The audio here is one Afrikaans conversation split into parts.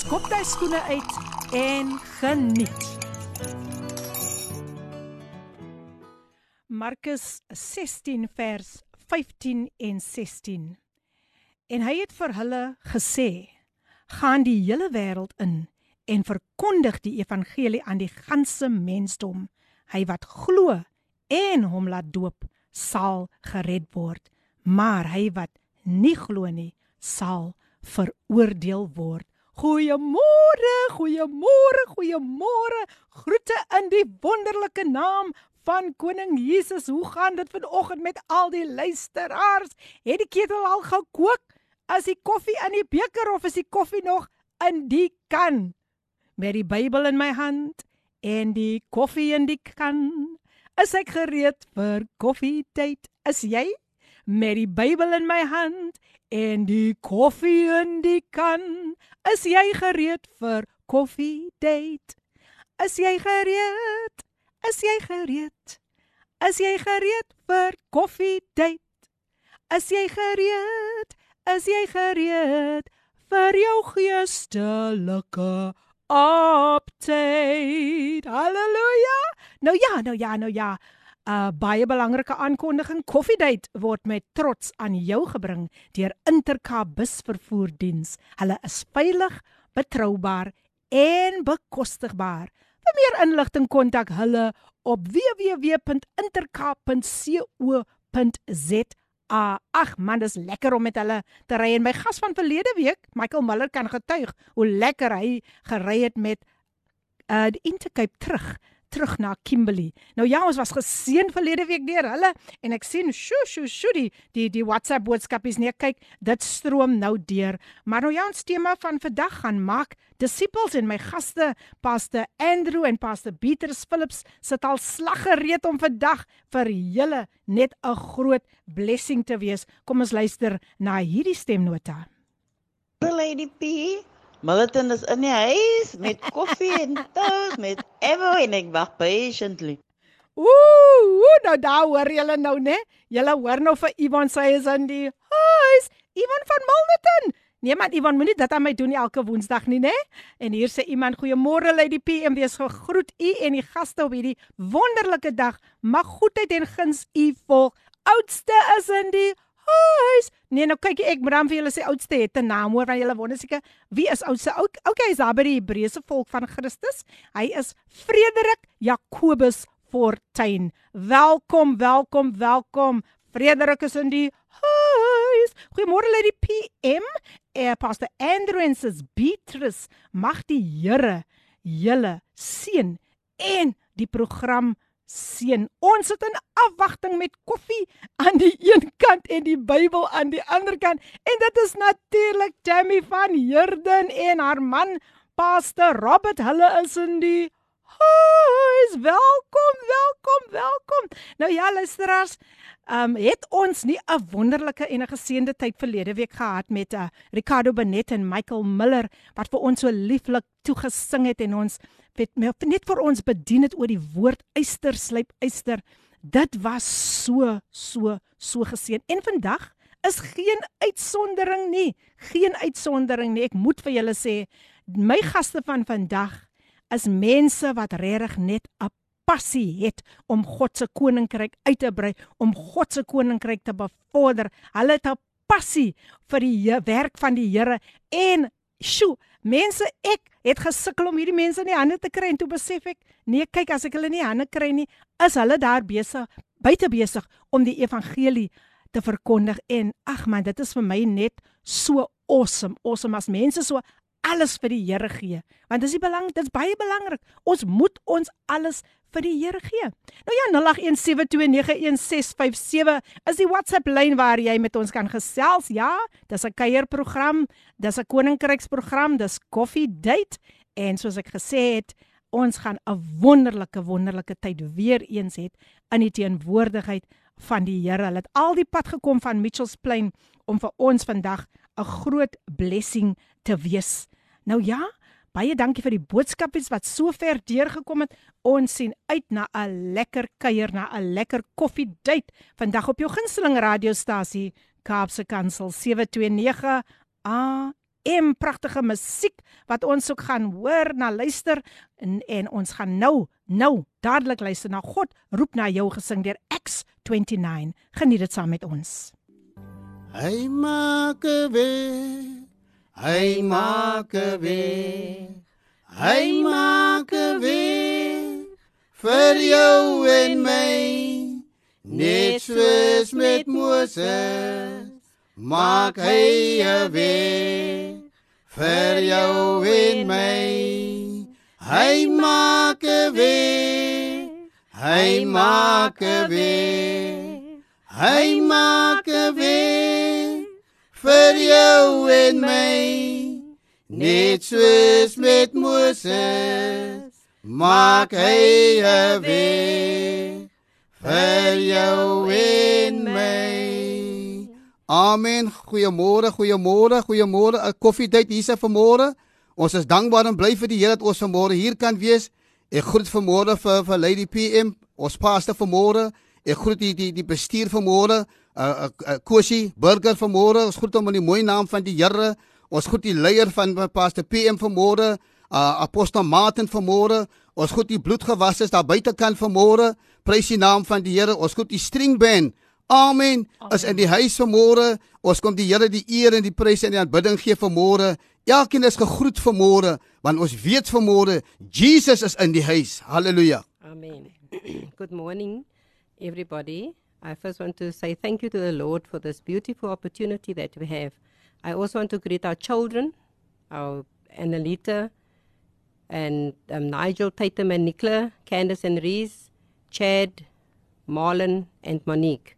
skop jy skoene uit en geniet. Markus 16 vers 15 en 16. En hy het vir hulle gesê: "Gaan die hele wêreld in en verkondig die evangelie aan die ganse mensdom. Hy wat glo en hom laat doop, sal gered word, maar hy wat nie glo nie, sal veroordeel word. Goeiemôre, goeiemôre, goeiemôre. Groete in die wonderlike naam van koning Jesus. Hoe gaan dit vanoggend met al die luisteraars? Het die ketel al gekook? Is die koffie in die beker of is die koffie nog in die kan? Met die Bybel in my hand en die koffie in die kan, is ek gereed vir koffietyd. Is jy? met die Bybel in my hand en die koffie in die kan. Is jy gereed vir koffie date? Is jy gereed? Is jy gereed? Is jy gereed vir koffie date? Is jy gereed? Is jy gereed vir jou geestelike update? Halleluja. Nou ja, nou ja, nou ja. 'n uh, baie belangrike aankondiging. Koffiedייט word met trots aan jou gebring deur Intercape busvervoerdiens. Hulle is veilig, betroubaar en bekostigbaar. Vir meer inligting kontak hulle op www.intercape.co.za. Ag man, dis lekker om met hulle te ry en my gas van verlede week, Michael Miller kan getuig hoe lekker hy gery het met uh die Intercape terug terug na Kimberley. Nou ja, ons was geseën verlede week deur hulle en ek sien sjo sjo sjo die die, die WhatsApp boodskapies nee kyk, dit stroom nou deur. Maar nou ja, ons tema van vandag gaan maak disippels en my gaste Pastor Andrew en Pastor Beatrice Phillips sit al slag gereed om vandag vir julle net 'n groot blessing te wees. Kom ons luister na hierdie stemnota. Lady P Milton is in die huis met koffie en toast met Evo en ek wag patiently. Ooh, nou daar hoor julle nou, né? Julle hoor nou vir Ivan sê is in die huis. Ivan van Milton. Nee man, Ivan moenie dit aan my doen elke Woensdag nie, né? En hier sê iemand goeiemôre Lady P en wees gegroet u en die gaste op hierdie wonderlike dag. Mag goedheid en guns u volg. Oudste is in die huis. Nee, nou kyk ek moet dan vir julle sê oudste het 'n naam hoor, want julle wonder seker wie is oudste? Okay, hy's daar by die Hebreëse volk van Christus. Hy is Frederik Jakobus Fortuin. Welkom, welkom, welkom. Frederik is in die huis. Goeiemôre lê die PM. Eh Pastor Andrew en sis Beatrice. Mag die Here julle seën en die program seën. Ons sit in afwagting met koffie aan die een kant en die Bybel aan die ander kant. En dit is natuurlik Tammy van Herden en haar man Pastor Robert. Hulle is in die huis. Welkom, welkom, welkom. Nou ja, luisteraars, ehm um, het ons nie 'n wonderlike en 'n geseënde tyd verlede week gehad met uh, Ricardo Benet en Michael Miller wat vir ons so lieflik toegesing het en ons het net vir ons bedien het oor die woord eyster slyp eyster. Dit was so so so geseën. En vandag is geen uitsondering nie. Geen uitsondering nie. Ek moet vir julle sê, my gaste van vandag is mense wat regtig net 'n passie het om God se koninkryk uit te brei, om God se koninkryk te bevorder. Hulle het 'n passie vir die werk van die Here en sjoe, mense ek het gesukkel om hierdie mense in die hande te kry en toe besef ek, nee, kyk as ek hulle nie hande kry nie, is hulle daar besig, buite besig om die evangelie te verkondig en ag man, dit is vir my net so awesome, awesome as mense so alles vir die Here gee. Want dis die belang, dit's baie belangrik. Ons moet ons alles vir die Here gee. Nou ja, 0817291657 is die WhatsApp lyn waar jy met ons kan gesels. Ja, dis 'n kuierprogram, dis 'n koninkryksprogram, dis Coffee Date En soos ek gesê het, ons gaan 'n wonderlike wonderlike tyd weer eens hê in die teenwoordigheid van die Here. Hulle het al die pad gekom van Mitchells Plain om vir ons vandag 'n groot blessing te wees. Nou ja, baie dankie vir die boodskapies wat so ver deurgekom het. Ons sien uit na 'n lekker kuier, na 'n lekker koffiedייט vandag op jou gunsteling radiostasie Kaapse Kansel 729 AM pragtige musiek wat ons ook gaan hoor na luister en, en ons gaan nou nou dadelik luister na God roep na jou gesing deur X29 geniet dit saam met ons Hy maak weer Hy maak weer Hy maak weer vir jou en my net soos met Moses maak hy 'n weg vir jou en my. Hy maak 'n weg. Hy maak 'n weg. Hy maak 'n weg vir jou en my. Net soos met Moses maak hy 'n weg vir jou en my. Amen. Goeiemôre, goeiemôre, goeiemôre. 'n Koffiedייט hierse vanmôre. Ons is dankbaar en bly vir die Here dat ons vanmôre hier kan wees. Ek groet vanmôre vir vir Lady PM, ons pastor vanmôre. Ek groet die die die bestuur vanmôre. Uh, uh, uh Kosie Burger vanmôre. Ons groet hom in die mooi naam van die Here. Ons groet die leier van pastor PM vanmôre. Uh apostel Martin vanmôre. Ons groet die bloedgewasses daar buitekant vanmôre. Prys die naam van die Here. Ons groet die string band Amen. As in die huis vanmôre, ons kom die Here die eer en die prys en die aanbidding gee vanmôre. Elkeen is gegroet vanmôre, want ons weet vanmôre Jesus is in die huis. Halleluja. Amen. Good morning, everybody. I first want to say thank you to the Lord for this beautiful opportunity that we have. I also want to greet our children, our Annalita and um, Nigel, Tatum and Nicola, Candace and Reese, Chad, Marlon and Monique.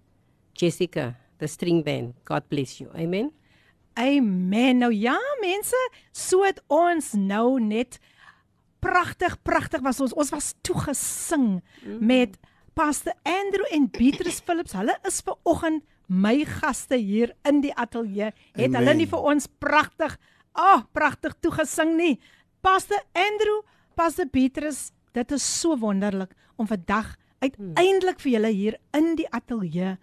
Jessica, the string band. God bless you. Amen. Amen. Nou ja, mense, so het ons nou net pragtig, pragtig was ons. Ons was toegesing mm. met Pastor Andrew en Beatrice Phillips. Hulle is ver oggend my gaste hier in die ateljee. Het Amen. hulle nie vir ons pragtig, ag, oh, pragtig toegesing nie. Pastor Andrew, Pastor Beatrice, dit is so wonderlik om vandag uiteindelik vir julle hier in die ateljee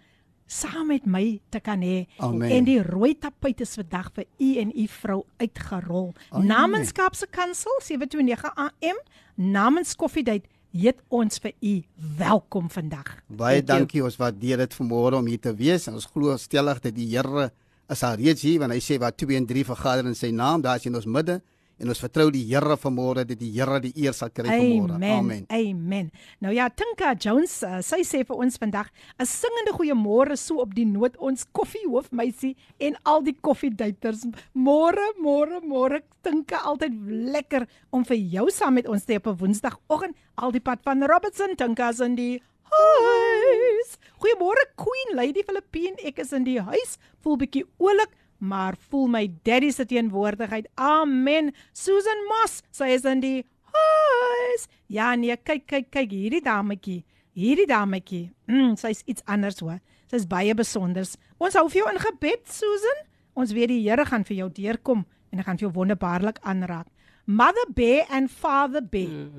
saam met my te kan hê. En die rooi tapuit is vandag vir u en u vrou uitgerol. Amen. Namens Kaapse Kansel 729 AM, namens Koffiedייט Heet ons vir u welkom vandag. Baie dankie, ons waardeer dit vanmôre om hier te wees. Ons glo stellig dat die Here is al reeds hier wanneer hy sê wat 2 en 3 vergader in sy naam, daar is in ons midde en ons vertrou die Here vanmôre dat die Here die eer sal kry vanmôre. Amen. Amen. Nou ja, Tinka Jones, uh, sy sê vir ons vandag 'n singende goeiemôre so op die noot ons koffiehoofmeisie en al die koffieduiters. Môre, môre, môre Tinka, altyd lekker om vir jou saam met ons te op 'n Woensdagoggend al die pad van Robertson Tinka's in die huis. Goeiemôre Queen Lady Filippine, ek is in die huis, voel bietjie oulik maar voel my daddy se teenwoordigheid. Amen. Susan Moss, sy is in die huis. Ja nee, kyk kyk kyk hierdie dametjie. Hierdie dametjie. Mm, sy's iets anders hoor. Sy's baie besonder. Ons hou vir jou in gebed, Susan. Ons weet die Here gaan vir jou deurkom en hy gaan vir jou wonderbaarlik aanraak. Mother Bear and Father Bear.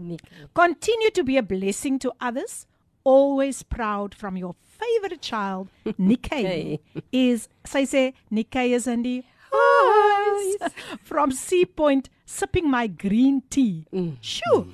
Mm, Continue to be a blessing to others, always proud from your favorite child, Nikkei, is sy sê Nikkei is in die huis from Sea Point sipping my green tea. Mm. Sjoe.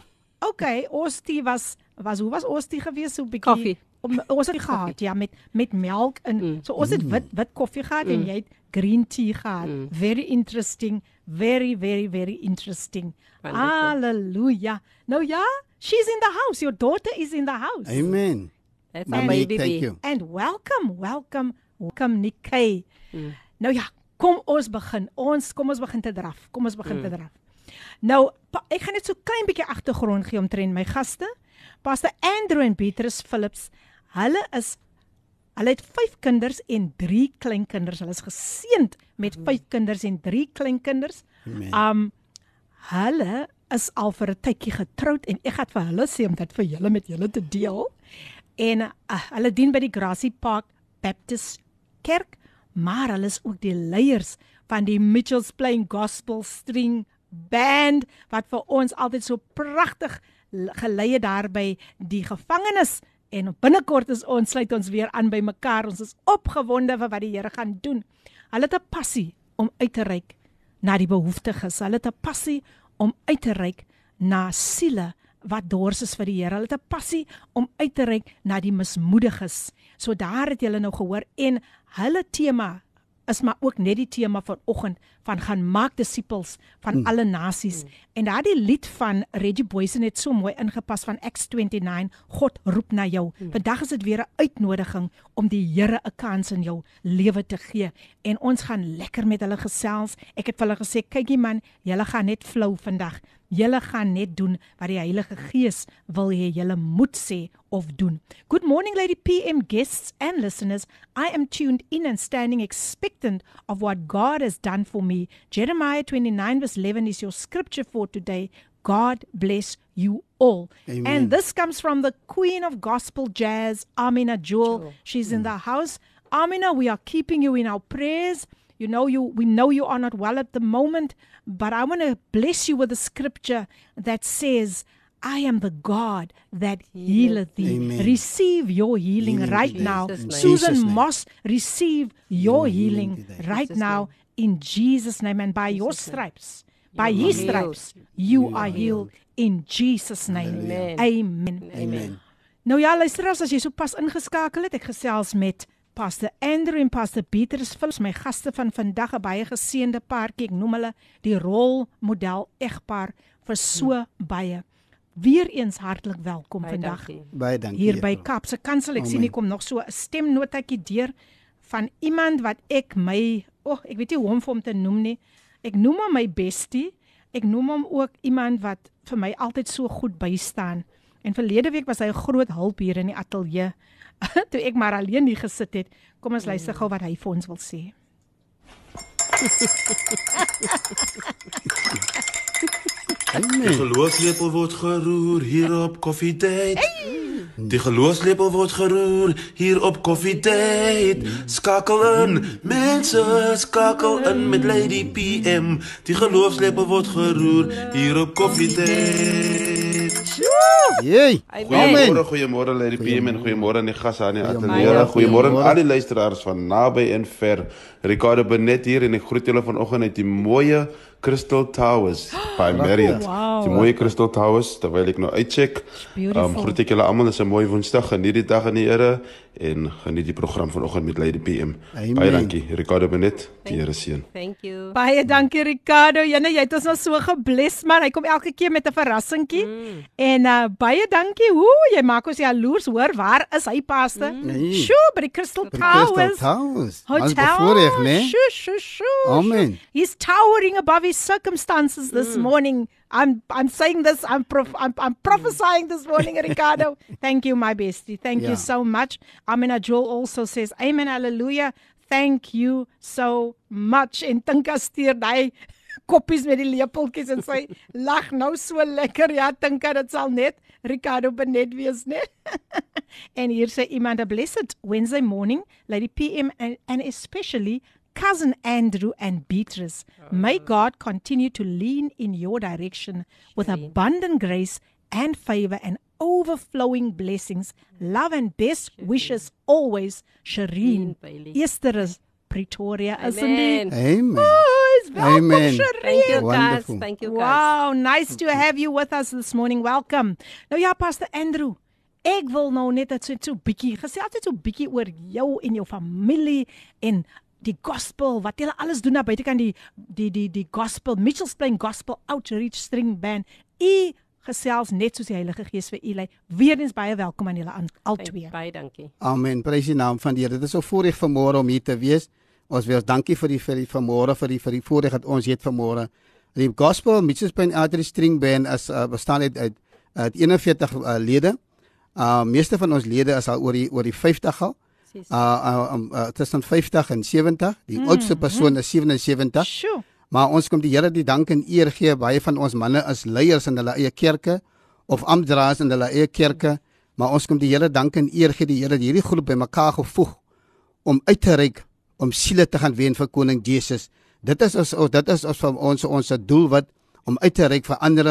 Okay, ons tea was was hoe was ons tea gewees so 'n bietjie koffie. Om, ons het gehad ja met met melk in. Mm. So ons het wit wit koffie gehad mm. en jy het green tea gehad. Mm. Very interesting. Very very very interesting. Hallelujah. Nou ja, she's in the house. Your daughter is in the house. Amen. That's our baby. Thank you. And welcome, welcome, welcome Nikkei. Mm. Nou ja, kom ons begin. Ons kom ons begin te draf. Kom ons begin mm. te draf. Nou, pa, ek gaan net so klein bietjie agtergrond gee omtrent my gaste. Pastor Andrew en Beatrice Phillips. Hulle is hulle het 5 kinders en 3 kleinkinders. Hulle is geseënd met 5 mm. kinders en 3 kleinkinders. Um Hulle is al vir 'n tydjie getroud en ek gaan vir hulle sê om dit vir julle met julle te deel. En uh, hulle dien by die Grassy Park Baptist Kerk, maar hulle is ook die leiers van die Mitchells Playing Gospel String Band wat vir ons altyd so pragtig gelei het daar by die gevangenis en binnekort is ons sluit ons weer aan by mekaar. Ons is opgewonde vir wat die Here gaan doen. Hulle het 'n passie om uit te reik na die behoeftiges. Hulle het 'n passie om uit te reik na siele wat dors is vir die Here. Hulle het 'n passie om uit te reik na die mismoediges. So daar het julle nou gehoor en hulle tema is maar ook net die tema vanoggend van gaan maak disippels van mm. alle nasies. Mm. En daardie lied van Reggie Boyce het so mooi ingepas van Acts 29, God roep na jou. Mm. Vandag is dit weer 'n uitnodiging om die Here 'n kans in jou lewe te gee. En ons gaan lekker met hulle gesels. Ek het vir hulle gesê, kykie man, julle gaan net flou vandag. Julle gaan net doen wat die Heilige Gees wil hê julle moet sê of doen. Good morning lady PM guests and listeners. I am tuned in and standing expectant of what God has done for me. Jeremiah 29 verse 11 is your scripture for today. God bless you all. Amen. And this comes from the Queen of Gospel Jazz, Amina Jewel. She's in the house. Amina, we are keeping you in our prayers. You know you we know you are not well at the moment, but I want to bless you with a scripture that says I am the God that healeth thee. Amen. Receive your healing, Healing right today. now. Name. Susan name. Moss, receive your Your healing healing right Jesus' now in Jesus' name. And by your Jesus' name. stripes, by are his healed. stripes, you You are healed in Jesus' name. Amen. Amen. Amen. Nou ja, luisteraars, as jy sopas ingeskakel het, ek gesels met Pastor Andrew en Pastor Petrus Philips, my gaste van vandag, 'n baie geseënde paartjie. Ek noem hulle die rolmodel egpaar vir so baie. Weereens hartlik welkom Baie vandag dankie. Baie dankie. hier by. Kaapse Kansel. Ek sien Amen. hier kom nog so 'n stemnotetjie deur van iemand wat ek my, o, oh, ek weet nie hoe om vir hom te noem nie. Ek noem hom my bestie. Ek noem hom ook iemand wat vir my altyd so goed bystaan. En verlede week was hy 'n groot hulp hier in die ateljee. Toe ek maar alleen hier gesit het. Kom ons luister gou wat hy vir ons wil sê. Die geloofslepel word geroer hier op Coffee Date. Die geloofslepel word geroer hier op Coffee Date. Skakel in, mense, skakel in met Lady PM. Die geloofslepel word geroer hier op Coffee Date. Jee. Goeiemôre, goeiemôre Lady PM en goeiemôre aan die gasse aan die ateljee. Goeiemôre aan al die luisteraars van naby en ver. Ricardo Benet hier en ek groet julle vanoggend uit die mooie Crystal Towers by Marriott. Wow. Die mooie Crystal Towers terwyl ek nou uitcheck. Um, groet ek julle almal, dis 'n mooi Woensdag. Geniet die dag in die Here en geniet die program vanoggend met Lady PM. Amen. Baie dankie. Ricardo Benet, die Here seën. Thank you. Baie dankie Ricardo. Jene, jy het ons nou so gebless man. Hy kom elke keer met 'n verrassingkie. Mm. En uh, baie dankie. Hoe jy maak ons jaloers hoor. Waar is hy paste? Mm. Nee. Sjoe, by die Crystal die Crystal Towers. Towers. Ons Hotel. bevoorreg, né? Sjoe, sjoe, sjoe. Amen. sjoe. He's towering above his circumstances this mm. morning. I'm I'm saying this. I'm prof, I'm, I'm mm. prophesying this morning, Ricardo. Thank you, my bestie. Thank Yeah. you so much. Amina Joel also says, Amen, Hallelujah. Thank you so much. En Tinka stuur daai koppies met die lepeltjies en sy lag nou so lekker. Ja, Tinka, dit sal net Ricardo benet wees, né? en hier sê iemand a blessed Wednesday morning, Lady PM and, and especially cousin Andrew and Beatrice. May God continue to lean in your direction with abundant grace and favor and overflowing blessings. Love and best wishes always, Shireen. Shireen. Eersteres Pretoria is in die Amen. Amen. Boys, welkom Amen. Shireen. Thank you Wonderful. guys. Thank you guys. Wow, nice to have you with us this morning. Welcome. Nou ja, Pastor Andrew, ek wil nou net dat so so bietjie gesels net so bietjie oor jou en jou familie en die gospel wat julle alles doen daar buite kan die die die die gospel Mitchells Plain Gospel Outreach String Band. U gesels net soos die Heilige Gees vir u lei. Weerens baie welkom aan julle aan al twee. Baie dankie. Amen. Prys die naam van die Here. Dit is so voorreg vanmôre om hier te wees. Ons wil dankie vir die vir die vanmôre vir die vir die voorreg wat ons het vanmôre. Die Gospel Mitchells Plain Outreach String Band is uh, bestaan uit uit, uit 41 uh, lede. Uh meeste van ons lede is al oor die oor die 50 al. Uh, uh, um, uh tussen 50 en 70. Die mm, oudste persoon is 77. Sjoe. Maar ons kom die Here die dank en eer gee. Baie van ons manne is leiers in hulle eie kerke of amptdraers in hulle eie kerke, maar ons kom die Here dank en eer gee die Here hierdie groep bymekaar gevoeg om uit te reik om siele te gaan wen vir koning Jesus. Dit is ons dit is ons van ons ons doel wat om uit te reik vir ander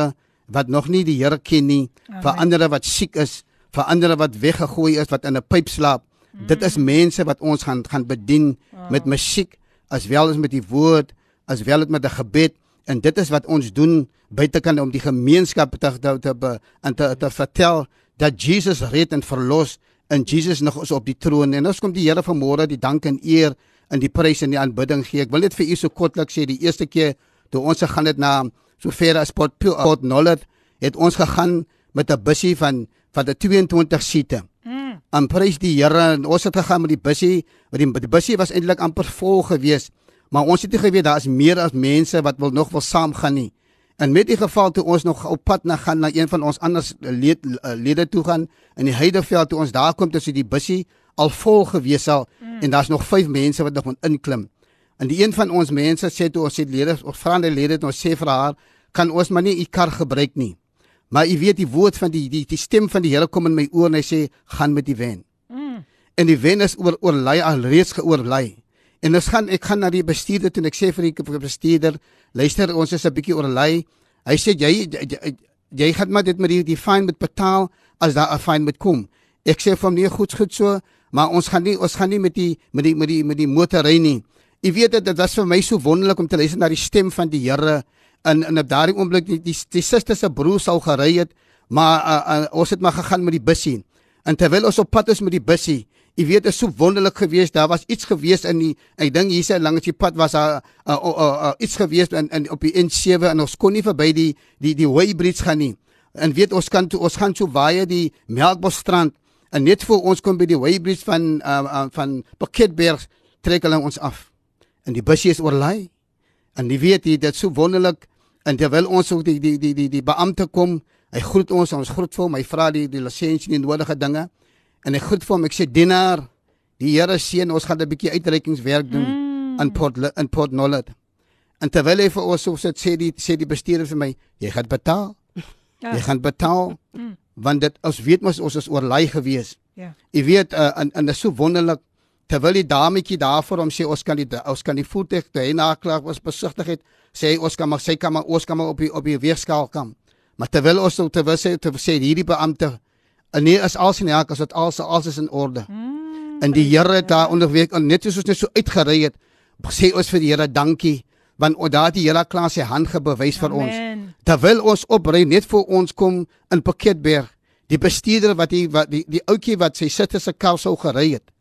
wat nog nie die Here ken nie, Amen. vir ander wat siek is, vir ander wat weggegooi is, wat in 'n pyp slaap. Mm. Dit is mense wat ons gaan gaan bedien oh. met musiek as wel as met die woord, as wel met 'n gebed en dit is wat ons doen buitekant om die gemeenskap te te, te en te, te vertel dat Jesus red en verlos en Jesus nog is op die troon en ons kom die Here vanmôre die dank en eer in die prys en die aanbidding gee. Ek wil net vir u so kortliks sê die eerste keer toe ons gegaan het na so ver as Port Port Nollet het ons gegaan met 'n bussie van van die 22 siete. Mm. En prys die Here en ons het gegaan met die bussie, want die, die bussie was eintlik amper vol geweest, maar ons het nie geweet daar is meer as mense wat wil nog wil saam gaan nie. En met die geval toe ons nog op pad na gaan na een van ons ander lede, lede toe gaan in die Heideveld toe ons daar kom tussen die bussie al vol gewees al mm. en daar's nog 5 mense wat nog moet inklim. En die een van ons mense sê toe ons het lede of vriende lede ons sê vir haar kan ons maar nie u kar gebruik nie. Maar u weet die woord van die die die stem van die Here kom in my oor en hy sê gaan met die wen. Mm. En die wen is oor oorlei al reeds geoorlei. En ons gaan ek gaan na die bestuurder toe en ek sê vir die bestuurder luister ons is 'n bietjie oorlei. Hy sê jy jy, jy, jy gaan maar dit met die die fine met betaal as daar 'n fine met kom. Ek sê hom nee goed goed so, maar ons gaan nie ons gaan nie met die met die met die met die motor ry nie. Jy weet dit dit was vir my so wonderlik om te luister na die stem van die Here in in op daardie oomblik die die, die suster se broer sou gery het, maar uh, uh, ons het maar gegaan met die bussie. En terwyl ons op pad is met die bussie, jy weet dit is so wonderlik geweest, daar was iets geweest in die ek dink hierse langs die pad was daar uh, uh, uh, uh, iets geweest in, in op die N7 en ons kon nie verby die die die Weybridge gaan nie. En weet ons kan toe, ons gaan so baie die Melkbosstrand en net voor ons kom by die Weybridge van uh, uh, van Pakketberg trek hulle ons af en die busjie is oorlei. En jy weet jy dit so wonderlik en terwyl ons ook die die die die die beampte kom, hy groet ons, ons groet vir hom, hy vra die die lisensie en die nodige dinge. En hy groet vir hom, ek sê dienaar, die Here seën, ons gaan 'n bietjie uitreikingswerk doen mm. in Port in Port Nollet. En terwyl hy vir ons so sê die sê die bestuurder vir my, jy gaan betaal. Ja. Jy gaan betaal. Mm. Want dit ons weet mos ons is oorlei gewees. Ja. Jy weet uh, en en dit is so wonderlik terwyl die dametjie daar vir hom sê ons kan die ons kan die voertuig toe hy naklag was besigtig het sê ons kan maar sê kan maar ons kan maar op die op die weegskaal kom maar terwyl ons terwyl sê terwyl sê hierdie beampte nee is alles in elk as dit alles alles is in orde. Mm, en die Here het daar onderweeg net soos ons net so uitgery het sê ons vir die Here dankie want daar die Here klaar sy hand gebewys vir ons. Terwyl ons opry net voor ons kom in Pakketberg die bestuurder wat die wat die, die ouetjie wat sy sitte se kar sou gery het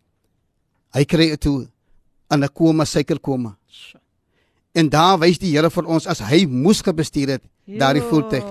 Hy kry dit toe in 'n koma suikerkoma. En daar wys die Here vir ons as hy moes gebestuur het daardie voertuig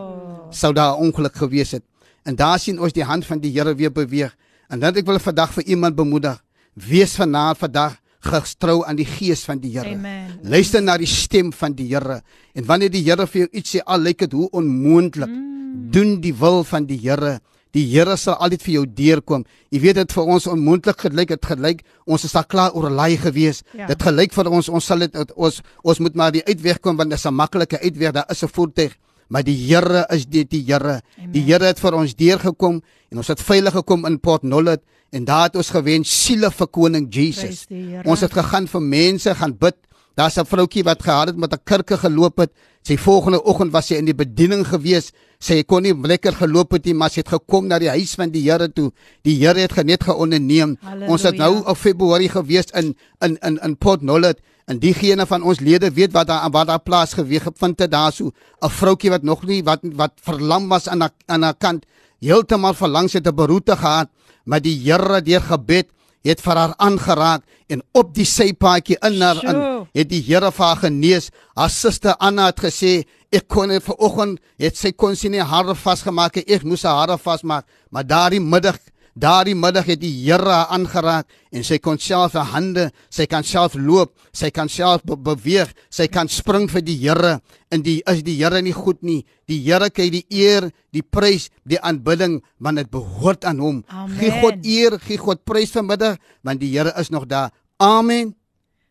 sou daar ongeluk gewees het. En daar sien ons die hand van die Here weer beweeg. En dan ek wil vandag vir iemand bemoedig. Wees vanaand vandag gestrou aan die gees van die Here. Luister na die stem van die Here. En wanneer die Here vir jou iets sê, al lyk dit hoe onmoontlik, mm. doen die wil van die Here. Die Here sal altyd vir jou deurkom. Jy weet dit vir ons onmoontlik gelyk het gelyk. Ons is al klaar oorlei gewees. Ja. Dit gelyk vir ons ons sal dit ons ons moet maar die uitweg kom want dit is 'n maklike uitweg. Daar is 'n voertuig. Maar die Here is dit die Here. Die Here het vir ons deurgekom en ons het veilig gekom in Port Nollet en daar het ons gewen siele vir koning Jesus. Ons het gegaan vir mense gaan bid. Daar's 'n vroutjie wat gehad het met 'n kurke geloop het. Sy volgende oggend was sy in die bediening gewees. Sy kon nie lekker geloop het nie, maar sy het gekom na die huis van die Here toe. Die Here het genet geonderneem. Ons het nou op Februarie gewees in in in in Port Nollet en diegene van ons lede weet wat daar wat daar plaas geweeg gevind het daarso. 'n Vroutjie wat nog nie wat wat verlam was aan 'n aan 'n kant heeltemal verlangs het 'n beroete gehad, maar die Here deur gebed het vir haar aangeraak en op die sypaadjie in haar in het die Here vir haar genees. Haar suster Anna het gesê ek kon net vanoggend het sy kon sy nie hare vasgemaak. Ek moes haar hare vasmaak, maar daardie middag Daardie middag het die Here aangeraak en sy kon self haar hande, sy kan self loop, sy kan self be beweeg, sy kan spring vir die Here. En die is die Here nie goed nie. Die Here kry die eer, die prys, die aanbidding want dit behoort aan hom. Gee God eer, gee God prys vanmiddag want die Here is nog daar. Amen.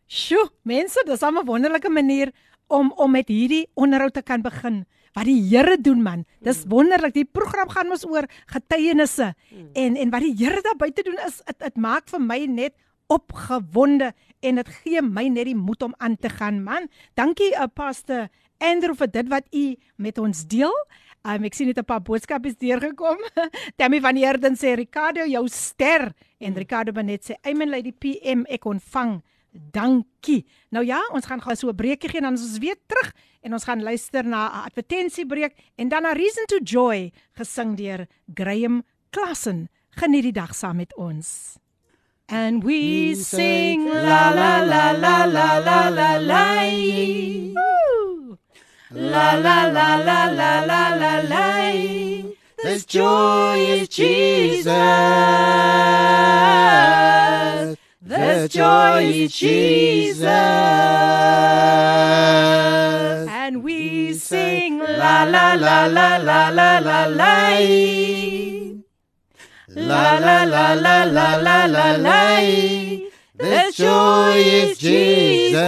Sjoe, mense, dis 'n wonderlike manier om om met hierdie onderhoud te kan begin. Wat die Here doen man. Dis wonderlik. Die program gaan mos oor getuienisse. En en wat die Here daar buite doen is dit dit maak vir my net opgewonde en dit gee my net die moed om aan te gaan man. Dankie uh, Pastor Andrew vir dit wat u met ons deel. Um, ek sien net 'n paar boodskappe deurgekom. Tammy van Heerden sê Ricardo jou ster en Ricardo Benet sê Amen Lady PM ek ontvang. Dankie. Nou ja, ons gaan gou so 'n breekie gee en dan is ons weer terug en ons gaan luister na 'n advertensiebreek en dan na Reason to Joy gesing deur Graham Klassen. Geniet die dag saam met ons. And we sing la la la la la la la la. La la la la la la la la. This joy is Jesus. This joy is Jesus. And we sing la la la la la la la la. La la la la la la la la. This joy is Jesus.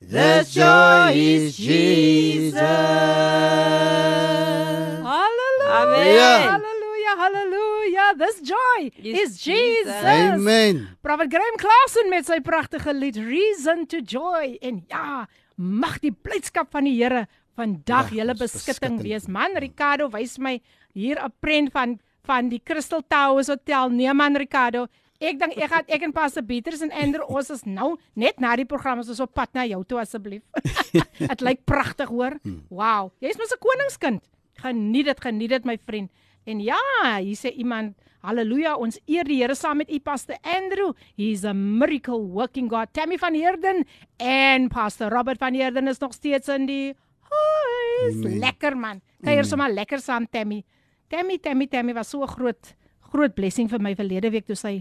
This joy is Jesus. Hallelujah. Amen. Hallelujah. This joy Is is Jesus. Jesus. Amen. Prophet Graham Klassen met sy pragtige lied Reason to Joy en ja, mag die blydskap van die Here vandag Ja, julle beskutting beskutting. wees. Man, Ricardo wys my hier 'n prent van van die Crystal Towers Hotel. Nee man, Ricardo, ek dink ek gaan ek en Pastor Pieters en Andrew ons is nou net na die program ons is op pad na jou toe asseblief. Dit lyk pragtig hoor. Wow, jy's mos 'n koningskind. Geniet dit, geniet dit my vriend. En ja, hier sê iemand Halleluja, ons eer die Here saam met u Pastor Andrew. He's a miracle working God. Tammy van Heerden en Pastor Robert van Heerden is nog steeds in die huis. Lekker man. Kuier sommer lekker saam Tammy. Tammy, Tammy, Tammy was so groot groot blessing vir my verlede week toe sy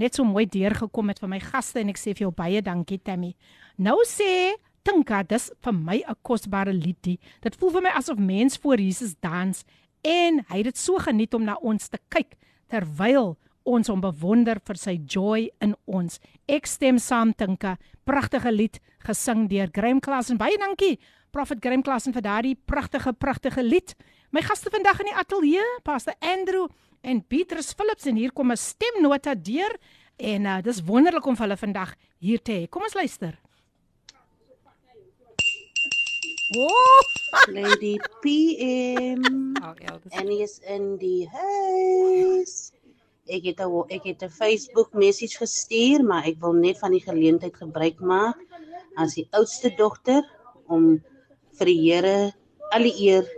net so mooi deurgekom het vir my gaste en ek sê vir jou baie dankie Tammy. Nou sê Tinka, dis vir my 'n kosbare liedjie. Dit voel vir my asof mens voor Jesus dans en hy het dit so geniet om na ons te kyk terwyl ons hom bewonder vir sy joy in ons. Ek stem saam Tinka. Pragtige lied gesing deur Graham Klassen. Baie dankie Prophet Graham Klassen vir daardie pragtige pragtige lied. My gaste vandag in die ateljee, Pastor Andrew en Petrus Philips en hier kom 'n stemnota deur en uh, dis wonderlik om hulle vandag hier te hê. Kom ons luister. Woah! Lady PM. Our elders. Annie is in die huis. Ek het 'n ek het 'n Facebook message gestuur, maar ek wil net van die geleentheid gebruik maak as die oudste dogter om vir die Here al die eer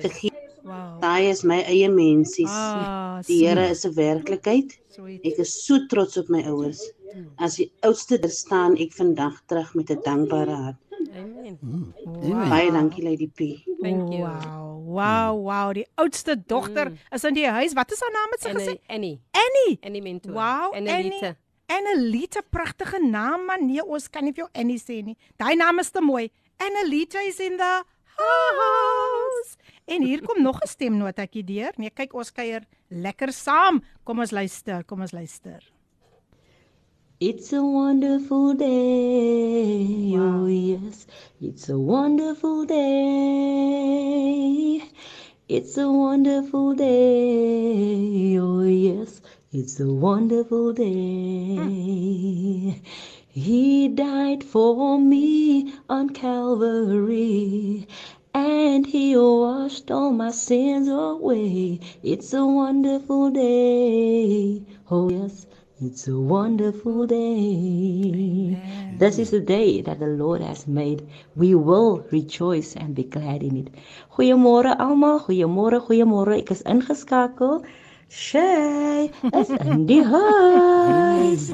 te gee. Wow. Daai is my eie mensies. Ah, Die Here is 'n werklikheid. Ek is so trots op my ouers. As die oudste daar staan ek vandag terug met 'n dankbare hart. Amen. Wow. Baie dankie Lady P. Thank you. Wow, wow, wow. Die oudste dogter is in die huis. Wat is haar naam het sy gesê? Annie. Annie. Annie. Annie Mentor. Wow, Annelita. Annelita, pragtige naam man. Nee, ons kan nie vir jou Annie sê nie. Daai naam is te mooi. Annelita is in the house. En hier kom nog 'n stemnotetjie deur. Nee, kyk ons kuier lekker saam. Kom ons luister, kom ons luister. It's a wonderful day, oh yes, it's a wonderful day. It's a wonderful day, oh yes, it's a wonderful hmm. day. He died for me on Calvary. And he washed all my sins away. It's a wonderful day. Oh, yes, it's a wonderful day. This is the day that the Lord has made. We will rejoice and be glad in it. Goeiemôre almal, goeiemôre, goeiemôre. Ek is ingeskakel. Shay is in die huis.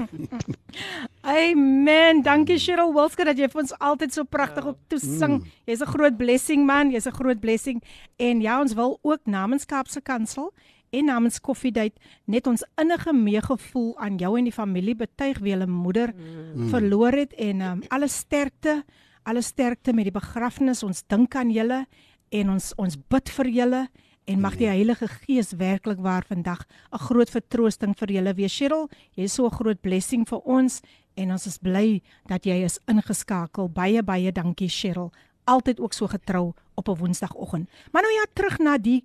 Amen. Dankie Cheryl Wilske dat jy vir ons altyd so pragtig op toesing. Jy's 'n groot blessing man, jy's 'n groot blessing. En ja, ons wil ook namens Kaapse Kansel en namens Coffee Date net ons innige meegevoel aan jou en die familie betuig wie hulle moeder mm. verloor het en um, alle sterkte, alle sterkte met die begrafnis. Ons dink aan julle en ons ons bid vir julle en mag die Heilige Gees werklik waar vandag 'n groot vertroosting vir julle wees. Cheryl, jy is so 'n groot blessing vir ons en ons is bly dat jy is ingeskakel. Baie baie dankie Cheryl. Altyd ook so getrou op 'n Woensdagoggend. Maar nou ja, terug na die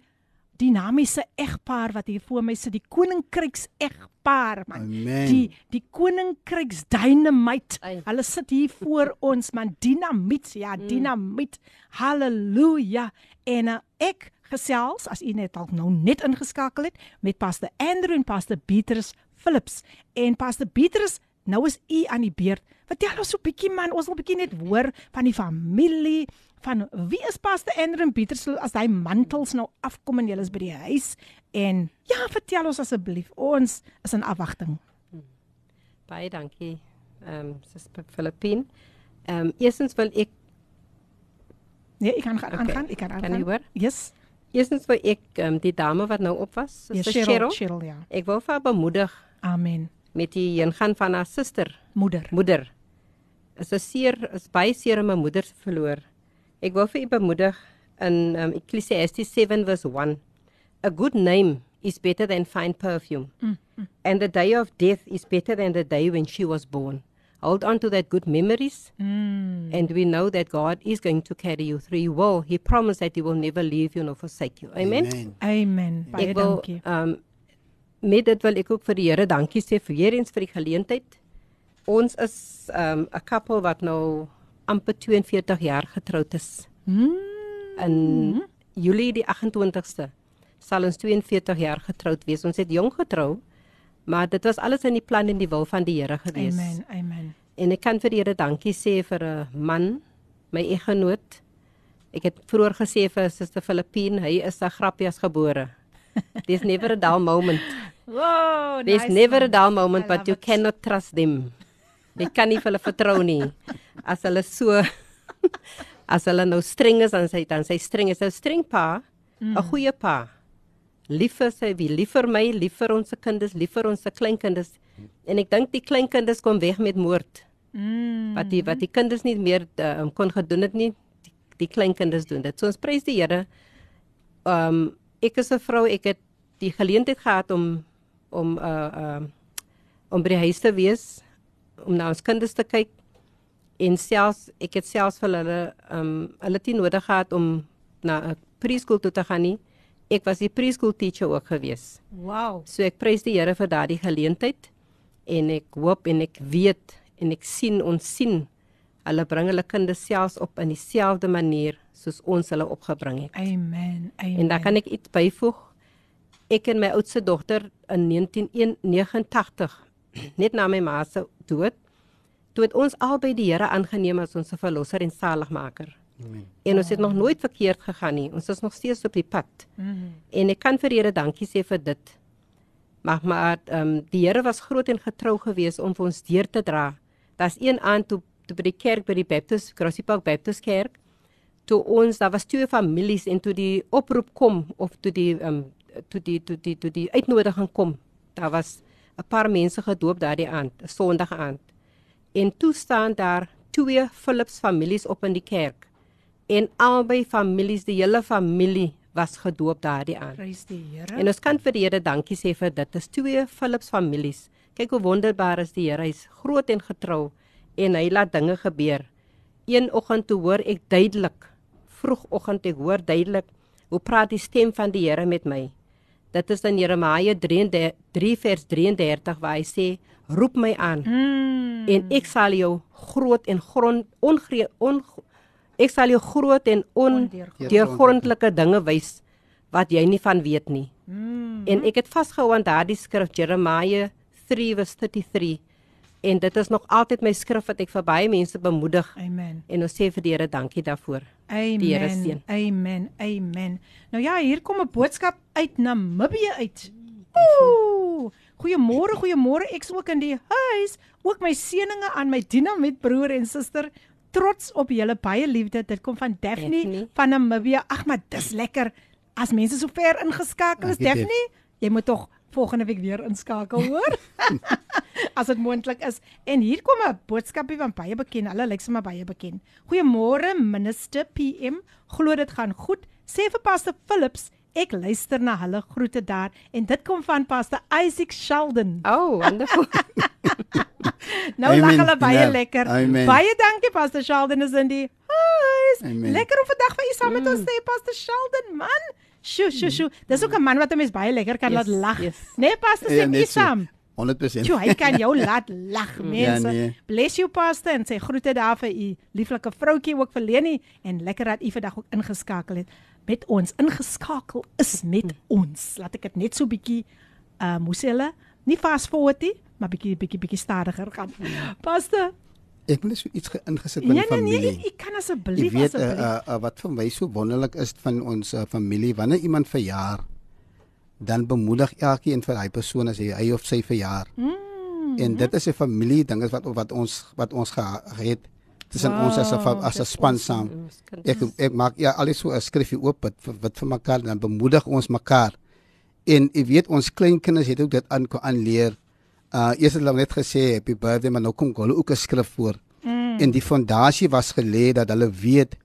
dinamiese egpaar wat hier voor my sit, die koninkryks egpaar man. Amen. Die die koninkryks dynamite. Ai. Hulle sit hier voor ons man, dinamiet. Ja, dinamiet. Halleluja. En uh, ek gesels as u net dalk nou net ingeskakel het met Pastor Andrew en Pastor Beatrice Phillips. En Pastor Beatrice, nou is u aan die beurt. Vertel ons so 'n bietjie man, ons wil 'n bietjie net hoor van die familie, van wie is Pastor Andrew Beatrice as hy mantels nou afkom en julle is by die huis en ja, vertel ons asseblief. Ons is in afwagting. Baie dankie. Ehm um, Suster Filippine. Ehm um, eerstens wil ek Nee, ek kan gaan Okay. aangaan. Ek kan aangaan. Kan jy hoor? Yes. eerstens wil ek um, die dame wat nou op was, Suster Cheryl, Cheryl. Cheryl, ja. Ek wil vir haar bemoedig Amen. met die ingaan van haar suster, Moeder. moeder. Is 'n seer is baie seer om my moeder te verloor. Ek wil vir u bemoedig in um, Ecclesiastes 7 verse 1. A good name is better than fine perfume. And the day of death is better than the day when she was born. Hold on to that good memories. Mm. And we know that God is going to carry you through. He will. He promised that He will never leave you nor forsake you. Amen. Amen. Amen. Baie Ek wil dankie. ehm met dit wil ek ook vir die Here dankie sê vir weer eens vir die geleentheid. Ons is ehm 'n koppel wat nou amper 42 jaar getroud is. Mm. In Julie die 28ste sal ons 42 jaar getroud wees. Ons het jong getrou, maar dit was alles in die plan en die wil van die Here gewees. Amen. Amen. En ek kan vir die Here dankie sê vir 'n man, my eggenoot. Ek het vroeër gesê vir Suster Filippine, hy is 'n grappies gebore. There's never a dull moment. Wow, There's nice never a one. dull moment, I but you it. cannot trust them. Jy kan nie vir hulle vertrou nie. As hulle so as hulle nou streng is dan sy dan sy streng is 'n streng pa, 'n Mm. goeie pa. Lief vir sy, wie lief vir my, lief vir ons kinders, lief vir ons kleinkinders. En ek dink die kleinkinders kom weg met moord. Mm. Wat die wat die kinders nie meer uh, kon gedoen het nie, die, die kleinkinders doen dit. So ons prys die Here. Um ek is 'n vrou, ek het die geleentheid gehad om om uh uh om by die huis te wees, om na ons kinders te kyk en selfs ek het selfs vir hulle um hulle het nie nodig gehad om na 'n preschool toe te gaan nie. Ek was die preschool teacher ook gewees. Wow. So ek prys die Here vir daardie geleentheid en ek hoop en ek weet en ek sien ons sien hulle bring hulle kinders selfs op in dieselfde manier soos ons hulle opgebring het. Amen. Amen. En dan kan ek iets byvoeg. Ek en my oudste dogter in 1989 net na my ma se dood toe het ons albei die Here aangeneem as ons verlosser en saligmaker. Amen. En ons het nog nooit verkeerd gegaan nie. Ons is nog steeds op die pad. Mm. En ek kan vir die Here dankie sê vir dit. Maar maar um, die Here was groot en getrou geweest om vir ons deur te dra. Daar's een aand toe, toe by die kerk by die Baptist Grassy Park Baptist Kerk toe ons daar was twee families en toe die oproep kom of toe die um, toe die toe die toe die uitnodiging kom. Daar was 'n paar mense gedoop daardie aand, 'n Sondag aand. En toe staan daar twee Philips families op in die kerk. En albei families, die hele familie was gedoop daardie aand. Prys die Here. En ons kan vir die Here dankie sê vir dit. Dis twee Philips families. Kyk hoe wonderbaar is die Here. Hy's groot en getrou en hy laat dinge gebeur. Een oggend toe hoor ek duidelik, vroegoggend ek hoor duidelik hoe praat die stem van die Here met my. Dit is in Jeremia 3 3 vers 33 waar hy sê: "Roep my aan Mm. en ek sal jou groot en grond ongre on ek sal jou groot en ondeurgrondelike dinge wys wat jy nie van weet nie." Mm. En ek het vasgehou aan daardie skrif Jeremia 3 vers 33 en dit is nog altyd my skrif wat ek vir baie mense bemoedig Amen. en ons sê vir die Here dankie daarvoor. Die Here Amen. seën. Amen. Amen. Nou ja, hier kom 'n boodskap uit Namibië uit. Ooh! Goeiemôre, goeiemôre. Ek's ook in die huis. Ook my seëninge aan my dinamiet broer en suster. Trots op julle baie liefde. Dit kom van Daphne, Daphne. van Namibië. Ag, maar dis lekker. As mense so ver ingeskakel is, Daphne, jy moet tog volgende week weer inskakel, hoor? as dit moontlik is. En hier kom 'n boodskapie van baie bekend. Hulle lyk sommer baie bekend. Goeiemôre minister PM. Glo dit gaan goed. Sê vir Pastor Philips Ek luister na hulle groete daar en dit kom van Pastor Isaac Sheldon. Oh, wonderful. Nou lag Amen. hulle baie Ja, lekker. amen. Baie dankie Pastor Sheldon is in die huis. Amen. Lekker om vandag vir u saam met ons te hê Pastor Sheldon man. Sjoe, sjoe, sjoe. Dis ook 'n man wat 'n mens baie lekker kan Yes, laat lag. yes. Nee, Pastor Ja, sê net nie so. saam. 100%. Sjoe, hy kan jou laat lag, mense. nee. Bless you Pastor en sê groete daar vir u lieflike vroutjie ook vir Leni en lekker dat u vandag ook ingeskakel het met ons. Ingeskakel is met ons. Laat ek dit net so bietjie uh moes hulle nie fast forward nie, maar bietjie bietjie bietjie stadiger gaan. Pastor, Ek wil so iets ge- ingesit met nee die nee familie. nee, ek kan Jy asseblief weet uh, asseblief. uh, uh, wat vir my so wonderlik is van ons uh, familie, wanneer iemand verjaar, dan bemoedig elkeen vir hy persoon as hy, hy of sy verjaar. Mm. En dit is 'n familie ding is wat wat ons wat ons ge- gehet tussen wow, ons as 'n as 'n span saam. Ek ek maak ja alles so 'n skrifgie oop wat wat vir mekaar dan bemoedig ons mekaar. En jy weet ons kleinkinders het ook dit aan aanleer. Uh eers het hulle net gesê happy birthday maar nou kom hulle ook 'n skrif voor. Mm. En die fondasie was gelê dat hulle weet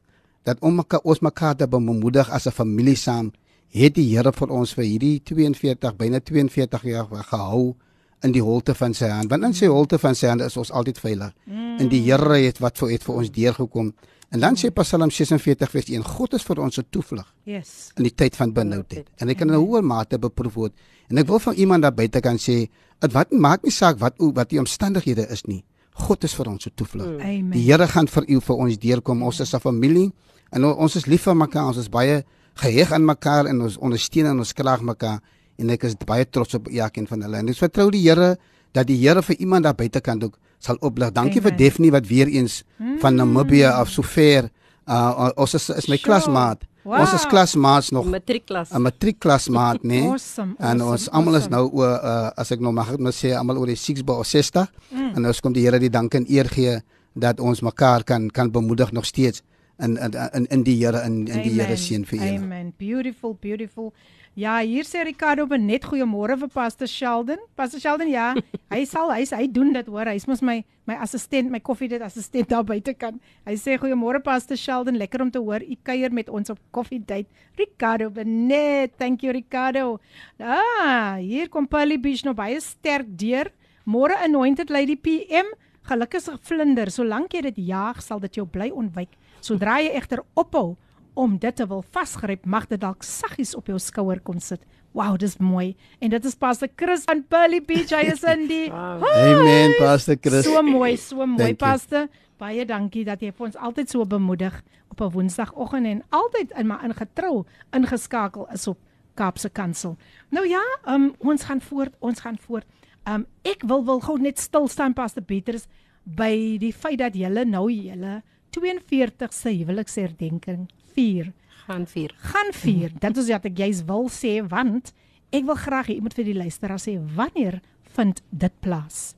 dat om mekaar ons mekaar te bemoedig as 'n familie saam het die Here vir ons vir hierdie 42 byna 42 jaar gehou in die holte van sy hand. Want in sy holte van sy hand is ons altyd veilig. Mm. En die Here het wat vir het vir ons deurgekom. En dan sê Psalm 46 vers 1: God is vir ons 'n toevlug Yes. in die tyd van benoudheid. En ek kan in 'n hoë mate beproef word. En ek wil van iemand daar buite kan sê, dit wat maak nie saak wat o- wat die omstandighede is nie. God is vir ons 'n toevlug. Amen. Die Here gaan vir u vir ons deurkom. Ons is 'n familie en ons is lief vir mekaar. Ons is baie geheg aan mekaar en ons ondersteun en ons kraag mekaar en ek is baie trots op elkeen van hulle. En ek vertrou die Here dat die Here vir iemand daar buitekant ook sal oplig. Dankie vir Amen. Daphne wat weer eens van Namibië af so ver uh, ons is, is my Sure. klasmaat. Ons is Wow. klasmaats nog. Matriekklas. 'n matriekklasmaat, né? Nee? Awesome, En awesome, ons almal is awesome. nou oor uh, as ek nou mag net sê almal oor die 6 of 60. Mm. En ons kom die Here die dank en eer gee dat ons mekaar kan kan bemoedig nog steeds in in in, in die Here in in die Here seën vir julle. Amen. Beautiful, beautiful. Ja, hier sê Ricardo net goeiemôre vir Pastor Sheldon. Pastor Sheldon, ja, hy sal hy hy doen dit hoor. Hy's mos my my assistent, my koffiedייט assistent daar buite kan. Hy sê goeiemôre Pastor Sheldon, lekker om te hoor u kuier met ons op koffiedייט. Ricardo Benet, thank you Ricardo. Ah, hier kom Polly Beach nou baie sterk deur. Môre anointed lady PM. Gelukkige vlinder, solank jy dit jaag, sal dit jou bly ontwyk. Sodra jy egter ophou om dit te wil vasgryp, mag dit dalk saggies op jou skouer kom sit. Wow, dis mooi. En dit is Pastor Chris van Pearly Beach. Hy is in die Amen, Pastor Chris. So mooi, so mooi. Pastor. Baie dankie dat jy vir ons altyd so bemoedig op 'n Woensdagoggend en altyd in maar ingetrou ingeskakel is op Kaapse Kansel. Nou ja, um, ons gaan voort, ons gaan voort. Um ek wil wil gou net stil staan Pastor Petrus by die feit dat julle nou julle 42ste huweliksherdenking vier Gaan vier. gaan vier. Dit is wat ek juis wil sê want ek wil graag hê moet vir die luisteraar sê wanneer vind dit plaas?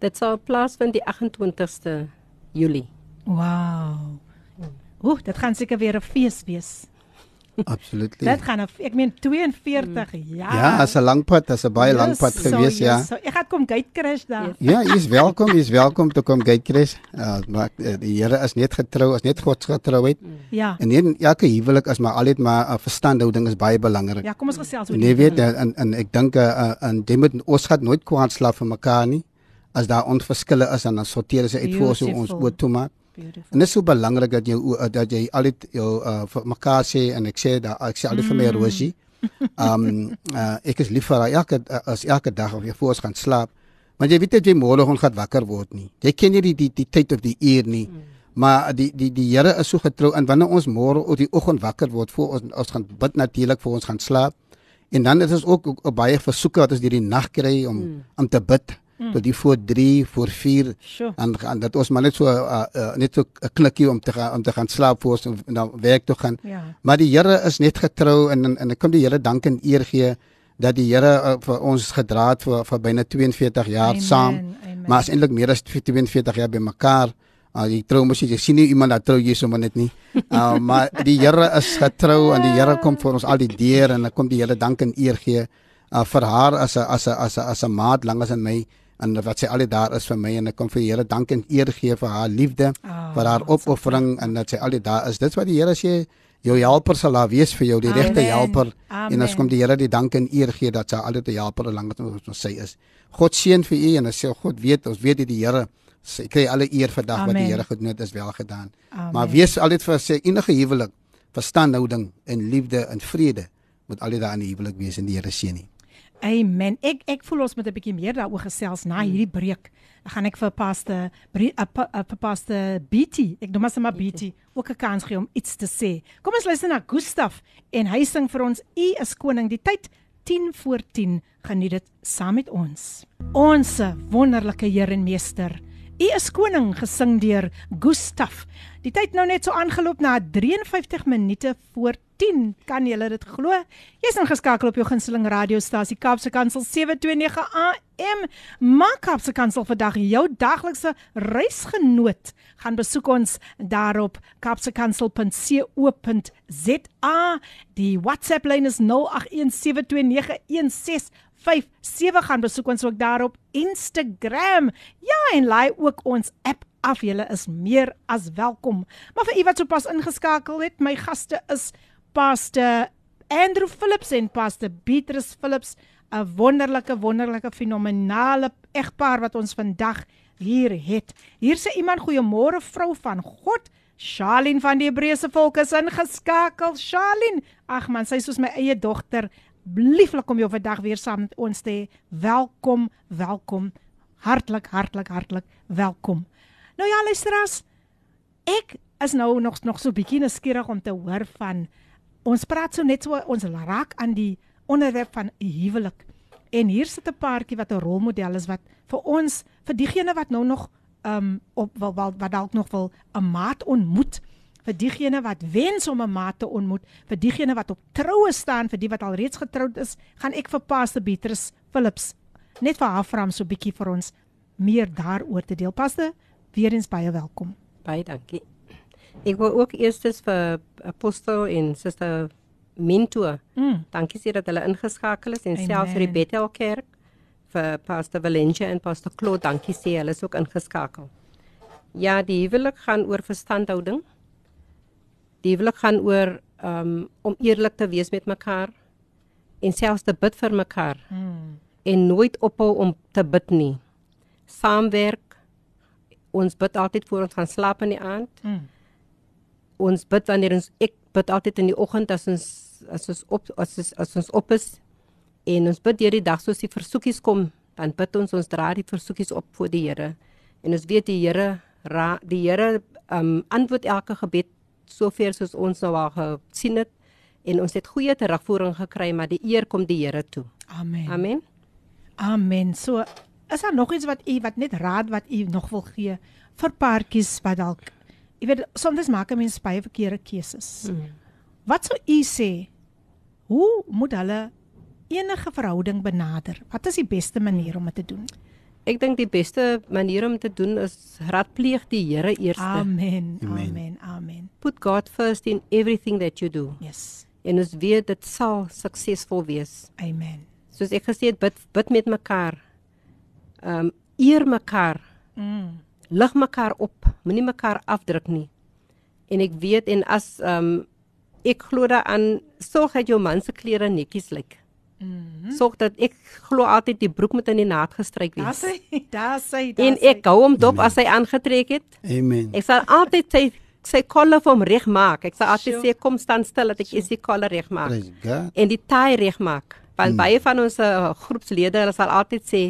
Dit sal plaasvind die 28ste Julie. Wow. Ooh, dit gaan seker weer 'n fees wees. Absoluut. Dit gaan 'n ek meen 42 jaar. Ja, as 'n lang pad, as 'n baie lang Yes, pad so, gewees, ja. yes, So, ek gaan kom gate crash daar. Ja, jy is welkom, jy is welkom te kom kyk Chris. Uh, maar uh, die Here is net getrou, is net God getrouheid. Ja. En nie in elke huwelik is maar altyd maar 'n uh, verstandhouding is baie belangrik. Ja, kom ons gesels oor Nee, die weet en en, en ek dink uh, uh, en dit moet ons gaan nooit kwaad slaap vir mekaar nie. As daar onverskille is en dan sorteer ons uit voor ons ons Beautiful. oor toe maak. Beautiful. En dit is so belangrik dat jy dat jy altyd jou uh, vir mekaar sê en ek sê dat ek sê altyd vir my Mm. Rosie. Um uh, ek is lief vir haar elke uh, as elke dag of jy voor gaan slaap. Want jy weet dat jy môre gaan wakker word nie. Jy ken nie die die, die tyd of die uur nie. Maar die die die Here is so getrou en wanneer ons môre op die oggend wakker word voor ons ons gaan bid natuurlik voor ons gaan slaap. En dan is ons ook, ook baie versoeke wat ons deur die nag kry om mm. om te bid mm. tot die voor 3, voor 4 Sjoe. en, en dat ons maar net so uh, uh, net so 'n klikkie om te gaan om te gaan slaap voor ons en dan werk toe gaan. Ja. Maar die Here is net getrou en en, en ek kom die Here dank en eer gee dat die Here uh, vir ons gedra het vir vir byna 42 jaar Amen, saam. amen. Maar is eintlik meer as 42 jaar by mekaar. Uh, die trou mos jy sien nie iemand dat trou jy sommer net nie. Uh, maar die Here is getrou en die Here kom vir ons al die deur en ek kom die Here dank en eer gee uh, vir haar as 'n as 'n as 'n as 'n maat langs aan my en wat sy altyd daar is vir my en ek kom vir die Here dank en eer gee vir haar liefde, Ah, vir haar opoffering en dat sy altyd daar is. Dit wat die Here sê Jou helper sal daar wees vir jou, die regte helper. Amen. En as kom die Here die dank en eer gee dat sy altyd 'n helper lank as ons sy is. God seën vir u en as sê God weet, ons weet dit die Here sy kry alle eer vandag wat die. Here gedoen het is wel gedaan. Amen. Maar wees altyd vir sê enige huwelik, verstandhouding en liefde en vrede moet altyd daar in die huwelik wees en die Here seën nie. Amen. Ek ek voel ons moet 'n bietjie meer daaroor gesels na hierdie breek. Dan gaan ek vir paste vir paste BT, ek noem maar sommer BT, ook 'n kans gee om iets te sê. Kom ons luister na Gustaf en hy sing vir ons U is koning. Die tyd 10 voor 10. Geniet dit saam met ons. Ons wonderlike Heer en Meester. U is koning gesing deur Gustaf. Die tyd nou net so aangeloop na 53 minute voor 10. Kan jy dit glo? Jy's ingeskakel op jou gunsteling radiostasie Kaapse Kansel 729 AM. Maak Kaapse Kansel vandag jou daglikse reisgenoot. Gaan besoek ons daarop kapsekansel.co.za. Die WhatsApp lyn is 0817291657 gaan besoek ons ook daarop Instagram. Ja, en laai ook ons app af. Julle is meer as welkom. Maar vir u wat sopas ingeskakel het, my gaste is Pastor Andrew Phillips en Pastor Beatrice Phillips, 'n wonderlike wonderlike fenominale egpaar wat ons vandag hier het. Hier sê iemand goeiemôre vrou van God. Charlene van die Hebreëse volk is ingeskakel. Charlene, ag man, sy is soos my eie dogter. Lieflik om jou vandag weer saam met ons te hê. Welkom, welkom. Hartlik, hartlik, hartlik welkom. Nou ja, luisteraars, ek is nou nog nog so bietjie nuuskierig om te hoor van ons praat so net so ons raak aan die onderwerp van huwelik. En hier sit 'n paartjie wat 'n rolmodel is wat vir ons vir diegene wat nou nog um op wat wat, wat dalk nog wil 'n maat ontmoet vir diegene wat wens om 'n maat te ontmoet, vir diegene wat op troue staan, vir die wat al reeds getroud is, gaan ek vir Pastor Beatrice Phillips net vir haar vra om so 'n bietjie vir ons meer daaroor te deel. Pastor, weer eens baie welkom. Baie dankie. Ek wil ook eerstens vir apostel en suster Mintua. Mm. Dankie sê dat hulle ingeskakel is en Amen. selfs vir die Bethel Kerk vir Pastor Valencia en Pastor Claude. Dankie sê hulle is ook ingeskakel. Ja, die huwelik gaan oor verstandhouding. Die huwelik gaan oor um om eerlik te wees met mekaar en selfs te bid vir mekaar. Mm. En nooit ophou om te bid nie. Saamwerk. Ons bid altyd voor ons gaan slaap in die aand Mm. Ons bid wanneer ons ek bid altyd in die oggend as ons as ons op as ons, as ons op is. En ons bid deur die dag soos die versoekies kom dan bid ons ons dra die versoekies op voor die Here. En ons weet die Here die Here um antwoord elke gebed sover soos ons nou al gesien het. En ons het goeie terugvoering gekry maar die eer kom die Here toe. Amen. amen. Amen. So is daar nog iets wat u wat net raad wat u nog wil gee vir paartjies wat dalk jy weet soms maak 'n mens baie verkeerde keuses. Mm. Wat sou u sê? Hoe moet hulle enige verhouding benader? Wat is die beste manier om dit te doen? ek dink die beste manier om te doen is raadpleeg die Here eers Amen. Amen. Amen. Amen. put God first in everything that you do Yes. en ons weet dit sal suksesvol wees Amen. soos ek gesê het bid bid met mekaar. Ehm um, eer mekaar, Mm. Lig mekaar op, moenie mekaar afdruk nie. En ek weet en as ehm um, ek glo daaraan sorg dat jou man se klere netjies lyk. Mhm. Sorg dat ek glo altyd die broek moet in die naad gestryk Daar wees. sê, daar sê, daar En sê. ek hou hom dop as hy aangetrek het. Amen. Ek sal altyd sy sy kolle vir hom regmaak. Ek sal altyd sê kom staan stil dat ek eers die kolle. Praise God. en die taai regmaak. Want mm. baie van ons uh, groepslede hulle sal altyd sê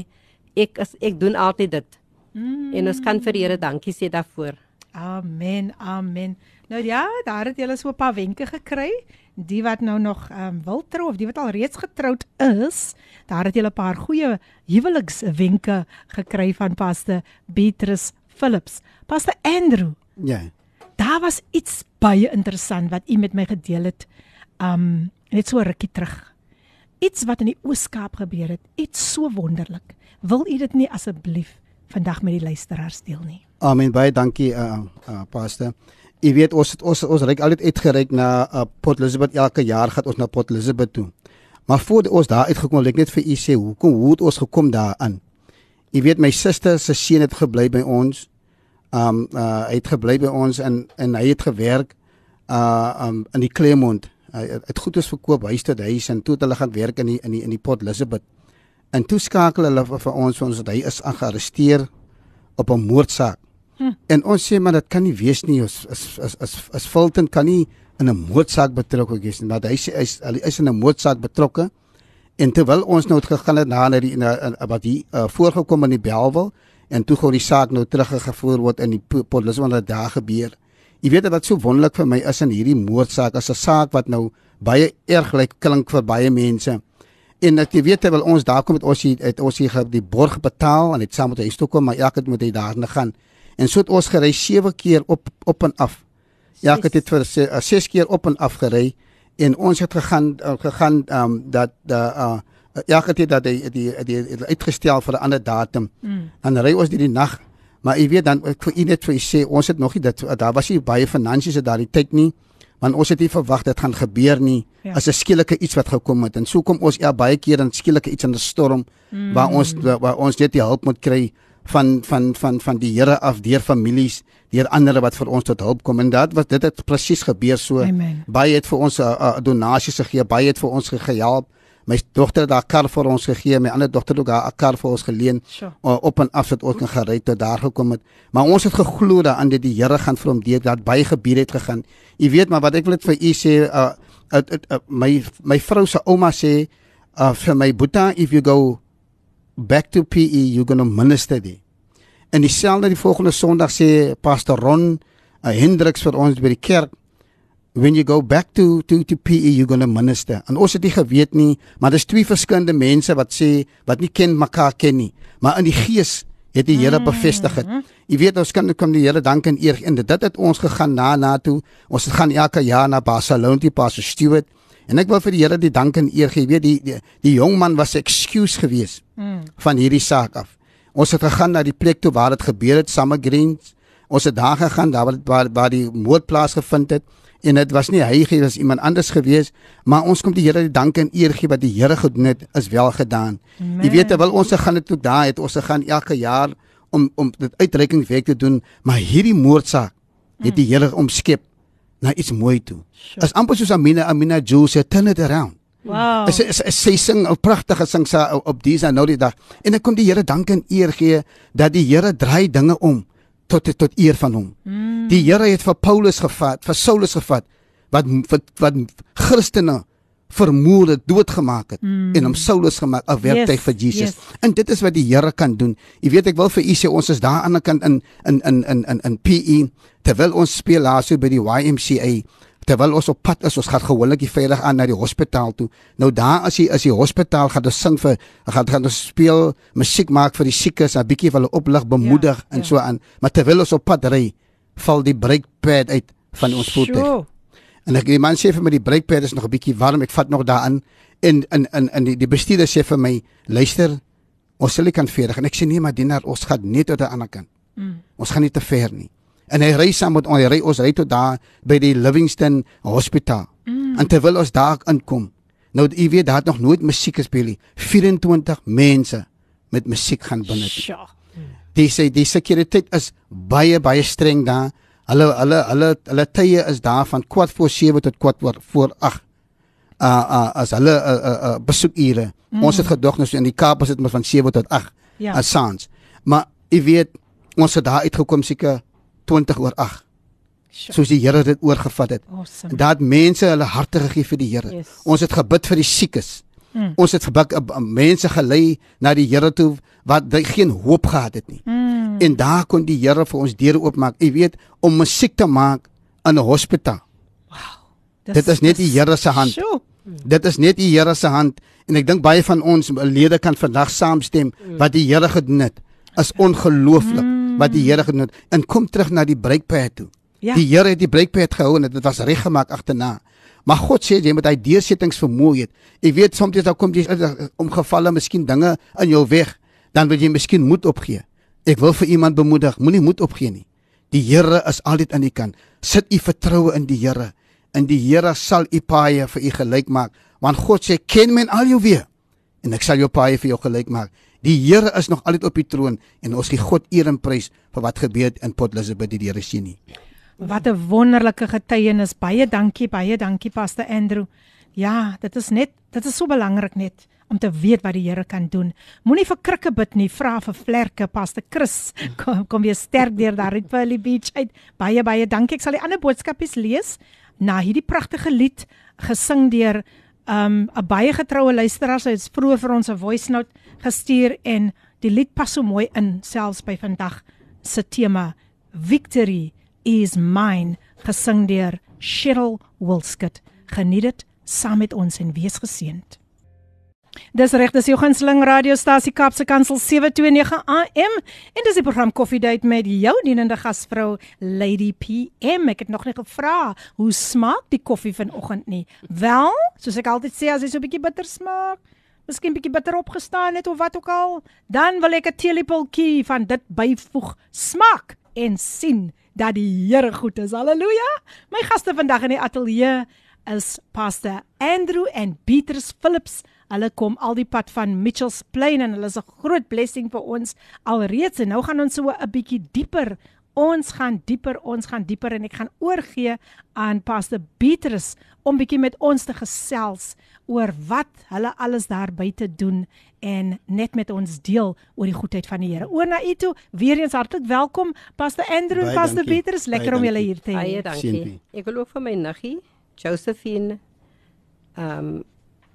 ek is ek doen altyd dit. Mm. En ons kan vir die Here dankie sê daarvoor. Amen. Amen. Nou ja, daar het julle so 'n paar wenke gekry. Die wat nou nog ehm um, wil trou of die wat al reeds getroud is, daar het julle 'n paar goeie huwelikswenke gekry van Pastor Beatrice Phillips. Pastor Andrew, Ja. daar was iets baie interessant wat u met my gedeel het. Um net so rukkie terug. Iets wat in die Oos-Kaap gebeur het, iets so wonderlik. Wil u dit nie asseblief vandag met die luisteraars deel nie? Amen. Baie dankie uh, uh pastor. Jy weet ons het, ons ons reik altyd uitgereik na uh, Port Elizabeth elke jaar gaan ons na Port Elizabeth toe. Maar voor ons daar uitgekom het, ek net vir u sê hoekom hoe het ons gekom daaraan? Jy weet my suster se seun het gebly by ons. Um uh hy het gebly by ons en en hy het gewerk uh um in die Claremont. Hy uh, het goed is verkoop huis tot huis en toe het hulle gaan werk in die in die in die Port Elizabeth. En toe skakel hulle vir, ons ons dat hy is gearresteer op 'n moordsaak. Hm. En ons sê maar dit kan nie wees nie. Ons is is is is Fulton kan nie in 'n moordsaak betrokke wees nie. Want hy sê hy is hy is in 'n moordsaak betrokke. En terwyl ons nou het gegaan het na na die na, wat hier uh, voorgekom in die Belwel en toe gou die saak nou teruggevoer word in die polisie wat dit daar gebeur. Jy weet wat so wonderlik vir my is in hierdie moordsaak as 'n saak wat nou baie erg lyk klink vir baie mense. En dat jy weet terwyl ons daar kom met ons het ons hier die borg betaal en dit saam met hy toe kom maar elke moet hy daarna gaan. En so het ons gery 7 keer op op en af. Ja, ek het dit vir 6 keer op en af gery en ons het gegaan uh, gegaan ehm um, dat da uh, ja, ek het dat die die die, die uitgestel vir 'n ander datum. Mm. Dan ry ons die nag. Maar jy weet dan ek vir u net vir u sê ons het nog nie dit daar was nie baie finansies het daai tyd nie. Want ons het nie verwag dit gaan gebeur nie. Ja. As 'n skielike iets wat gekom het en so kom ons ja baie keer in skielike iets in 'n storm mm. waar ons waar ons net die hulp moet kry van van van van die Here af deur families, deur ander wat vir ons tot hulp kom en dit wat dit het presies gebeur so. Amen. Baie het vir ons 'n uh, uh, donasies gegee, baie het vir ons gehelp. My dogter het haar kar vir ons gegee, my ander dogter het ook haar kar vir ons geleen sure. uh, op en af het ook kan gery tot daar gekom het. Maar ons het geglo dat aan dit die Here gaan vir hom deur dat baie gebeur het gegaan. U weet maar wat ek wil dit vir u sê, uh, uh, uh, uh, my my vrou se ouma sê uh, vir my boeta if you go back to PE you're going to minister there. En dieselfde die volgende Sondag sê Pastor Ron uh, Hendriks vir ons by die kerk when you go back to to to PE you're going to minister. En ons het nie geweet nie, maar dis twee verskillende mense wat sê wat nie ken mekaar ken nie, maar in die gees het die Here bevestig dit. Jy weet ons kan kom die Here dank en eer en dit het ons gegaan na na toe. Ons gaan elke jaar na Barcelona die Pastor Stewart En ek wil vir die Here die dank en eer gee. Weet die die, die jong man was excuse gewees mm. van hierdie saak af. Ons het gegaan na die plek toe waar dit gebeur het, Summer Greens. Ons het daar gegaan daar waar waar, waar die moord plaasgevind het en dit was nie hy gee was iemand anders gewees, maar ons kom die Here die dank en eer gee wat die Here gedoen het, is wel gedaan. Jy weet terwyl ons gegaan het toe daar het ons gegaan elke jaar om om dit uitreikingswerk te doen, maar hierdie moordsaak het die Here omskep na iets mooi toe. As amper soos Amina Amina Jules sê turn it around. Wow. Sy sy, sy sing 'n pragtige sing sy op disa nou die dag. En ek kom die Here dank en eer gee dat die Here draai dinge om tot tot eer van hom. Mm. Die Here het vir Paulus gevat, vir Saulus gevat wat wat, wat Christene vermoorde doodgemaak het mm. en hom Saulus gemaak 'n werktuig yes, vir Jesus. Yes. En dit is wat die Here kan doen. Jy weet ek wil vir u sê ons is daar aan die kant in in in in in in PE terwyl ons speel laaste by die YMCA terwyl ons op pad is ons gaan gewoonlik die veilig aan na die hospitaal toe. Nou daar as jy as die hospitaal gaan ons sing vir gaan gaan ons speel musiek maak vir die siekes, 'n bietjie vir hulle oplig, bemoedig ja, en ja. so aan. Maar terwyl ons op pad ry, val die brake pad uit van ons voertuig. En ek die man sê vir my die breekpad is nog 'n bietjie warm. Ek vat nog daarin en in in in die, die bestuurder sê vir my, "Luister, ons sal nie kan verder." En ek sê nee, maar dienaar, ons gaan net tot 'n ander kant. Mm. Ons gaan nie te ver nie. En hy ry saam met ons, hy ry ons ry tot daar by die Livingston Hospitaal. Mm. En terwyl ons daar inkom, nou jy weet daar het nog nooit musiek gespeel nie. 24 mense met musiek gaan binne. Die sê die sekuriteit is baie baie streng daar. Hulle hulle hulle hulle tye is daar van kwart voor 7 tot kwart voor voor 8. Uh uh as hulle uh, uh, uh besoekure. Mm. Ons het gedog nou so in die Kaap is dit maar van 7 tot 8. Ja. As saans. Maar u weet ons het daar uitgekom seker 20 oor 8. Soos die Here dit oorgevat het. Awesome. Dat mense hulle harte gegee vir die Here. Yes. Ons het gebid vir die siekes. Mm. Ons het gebuk uh, uh, mense gelei na die Here toe wat geen hoop gehad het nie. Mm. En daar kon die Here vir ons deure oopmaak. Jy weet, om musiek te maak in 'n hospitaal. Wow. Dit is net die Here se hand. Sure. Dit is net die Here se hand en ek dink baie van ons lede kan vandag saamstem mm. wat die Here gedoen het. Is ongelooflik mm. Wat die Here gedoen het. En kom terug na die breekpad toe. Ja. Die Here het die breekpad gehou en dit was reggemaak agterna. Maar God sê jy moet hy deursettings vermoë het. Ek weet soms daar kom jy omgevalle, miskien dinge in jou weg, dan wil jy miskien moed opgee. Ek wil vir iemand bemoedig, moenie moed opgee nie. Die Here is altyd aan die kant. Sit u vertroue in die Here. In die Here sal u paaie vir u gelyk maak, want God sê ken men al jou weer en ek sal jou paaie vir jou gelyk maak. Die Here is nog altyd op die troon en ons gee God eer en prys vir wat gebeur het in Port Elizabeth die Here sien nie. Wat 'n wonderlike getuienis. Baie dankie, baie dankie Pastor Andrew. Ja, dit is net dit is so belangrik net om te weet wat die Here kan doen. Moenie vir krikke bid nie, vra vir vlerke, Pastor Chris. Kom kom weer sterk deur daar uit Valley Beach uit. Baie baie dankie. Ek sal die ander boodskapies lees na hierdie pragtige lied gesing deur um 'n baie getroue luisteraar. Sy het vroeër vir ons 'n voice note gestuur en die lied pas so mooi in selfs by vandag se tema Victory is mine gesing deur Cheryl Wilskut. Geniet dit saam met ons en wees geseënd. Dis reg, dis jou gunsteling radiostasie Kapse Kansel 729 AM en dis die program Coffee Date met jou dienende gasvrou Lady PM. Ek het nog nie gevra hoe smaak die koffie vanoggend nie. Wel, soos ek altyd sê as hy so 'n bietjie bitter smaak, miskien bietjie bitter opgestaan het of wat ook al, dan wil ek 'n teelepeltjie van dit byvoeg. Smaak en sien dat die Here goed is. Halleluja. My gaste vandag in die ateljee is Pastor Andrew en Beatrice Phillips. Hulle kom al die pad van Mitchells Plain en hulle is 'n groot blessing vir ons alreeds en nou gaan ons so 'n bietjie dieper. Ons gaan dieper, ons gaan dieper en ek gaan oorgee aan Pastor Beatrice om bietjie met ons te gesels oor wat hulle alles daar buite doen en net met ons deel oor die goedheid van die Here. Oor na u toe, weer eens hartlik welkom Pastor Andrew en Pastor dankie. Beatrice. Lekker Baie om julle hier te hê. Baie dankie. Sienpie. Ek wil ook vir my niggie Josephine ehm um,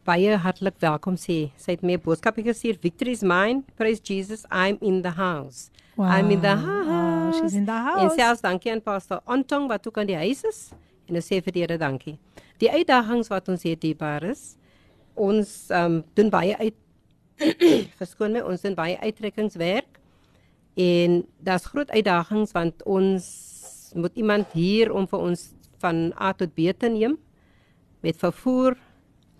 baie hartlik welkom sê. Sy het my 'n boodskap gestuur. Victory is mine. Praise Jesus. I'm in the house. I'm in the Wow, house. she's in the En house. selfs dankie aan Pastor Antong wat ook aan die huis is. En ons sê vir die Here dankie. Die uitdagings wat ons het hierbaar is, ons um, doen baie uit verskoon my, ons doen baie uittrekkingswerk. En daar's groot uitdagings want ons moet iemand hier om vir ons van A tot B te neem met vervoer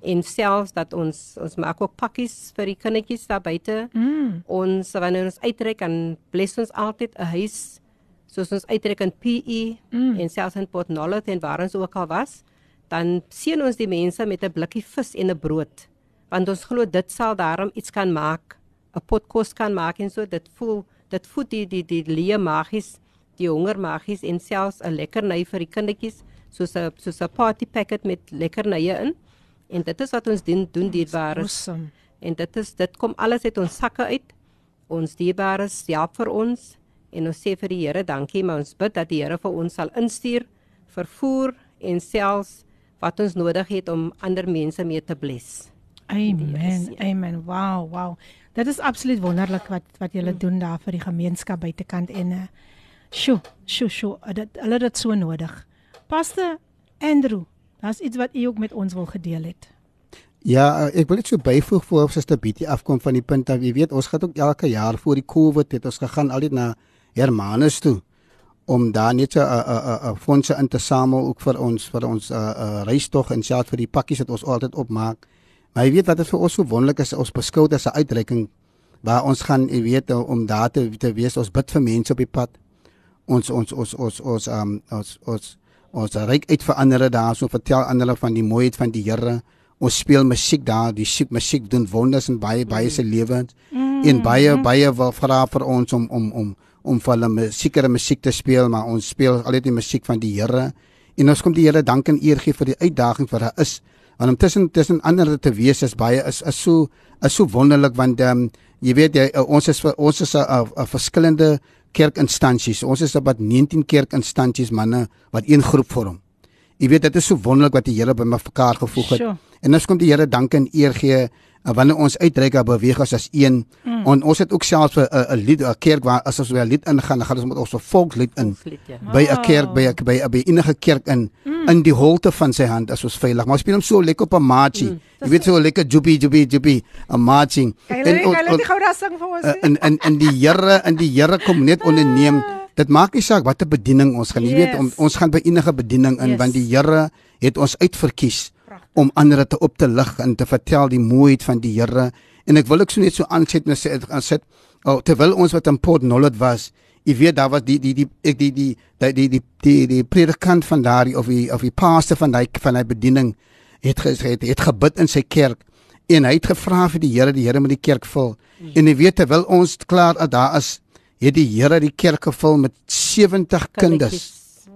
en selfs dat ons ons maak ook pakkies vir die kindertjies daar buite. Mm. Ons wanneer ons uittrek dan bless ons altyd 'n huis soos ons uittrek in PE mm. en selfs in Port Nolloth en waar ons ook al was, dan seën ons die mense met 'n blikkie vis en 'n brood. Want ons glo dit sal daarom iets kan maak, 'n pot kos kan maak en so dit voel dit voed die die die leë magies, die honger magies en selfs 'n lekkerny vir die kindertjies soos 'n soos 'n party packet met lekkernye in. En dit is wat ons doen doen dierbare. Awesome. En dit is dit kom alles uit ons sakke uit. Ons dierbares help vir ons en ons sê vir die Here dankie, maar ons bid dat die Here vir ons sal instuur vervoer en selfs wat ons nodig het om ander mense mee te bless. Amen. Amen. Wow, wow. Dit is absoluut wonderlik wat wat julle doen daar vir die gemeenskap buitekant en uh sjo, sjo, sjo, dit hulle dit so nodig. Pastor Andrew, daar's iets wat u ook met ons wil gedeel het. Ja, eh, ek wil net so byvoeg voor ons Suster Betty afkom van die punt dat jy weet ons gaan ook elke jaar voor die Covid het ons gegaan altyd na Hermanus toe om daar net 'n 'n 'n fondse in te samel ook vir ons vir ons 'n uh, 'n uh, reistog en selfs vir die pakkies wat ons altyd opmaak. Maar jy weet wat dit vir ons so wonderlik is, ons beskou dit as 'n uitreiking waar ons gaan, jy weet, om daar te, te wees, ons bid vir mense op die pad. Ons ons ons ons ons um, ons ons ons reik uit vir ander daar, so vertel ander van die mooiheid van die Here. Ons speel musiek daar, die musiek musiek doen wonders in baie baie se lewens. Mm. En baie baie wil vra vir ons om om om om vir hulle mu- sekere musiek te speel, maar ons speel altyd die musiek van die Here. En ons kom die Here dank en eer gee vir die uitdaging wat daar is. Want om tussen tussen ander te wees is baie is is so is so wonderlik want um, jy weet jy, uh, ons is ons is 'n verskillende kerkinstansies. Ons is about 19 kerkinstansies manne wat een groep vorm. Jy weet dit is so wonderlik wat die Here by mekaar gevoeg het. Sure. En ons kom die Here dank en eer gee wanneer ons uitreik en beweeg as as een. Mm. En ons het ook selfs 'n 'n 'n lied 'n kerk waar as ons weer 'n lied ingaan, dan gaan ons met ons volkslied in Volkslied, ja. by 'n kerk by 'n by 'n by enige kerk in mm. in die holte van sy hand as ons veilig. Maar ons speel hom so lekker op 'n maatjie. Mm. Jy weet so lekker jubi jubi jubi 'n. Kan julle ons- ons? nie? in in in die Here in die Here kom net onderneem. Dit maak nie saak watter bediening ons gaan. Jy weet om, Yes. ons gaan by enige bediening in Yes. want die Here het ons uitverkies. Om ander te op te lig en te vertel die mooiheid van die Here. En ek wil ek so net so aanset en sê aan sit oh, terwyl ons wat in Port Nolloth was, jy weet daar was die die die ek die die die die die die, die predikant van daardie of die of die pastor van daai van daai bediening het gesê het, het gebid in sy kerk en hy het gevra vir die Here die Here moet die kerk vul. Mm. En jy weet terwyl ons klaar daar is, het die Here die kerk gevul met 70 kinders.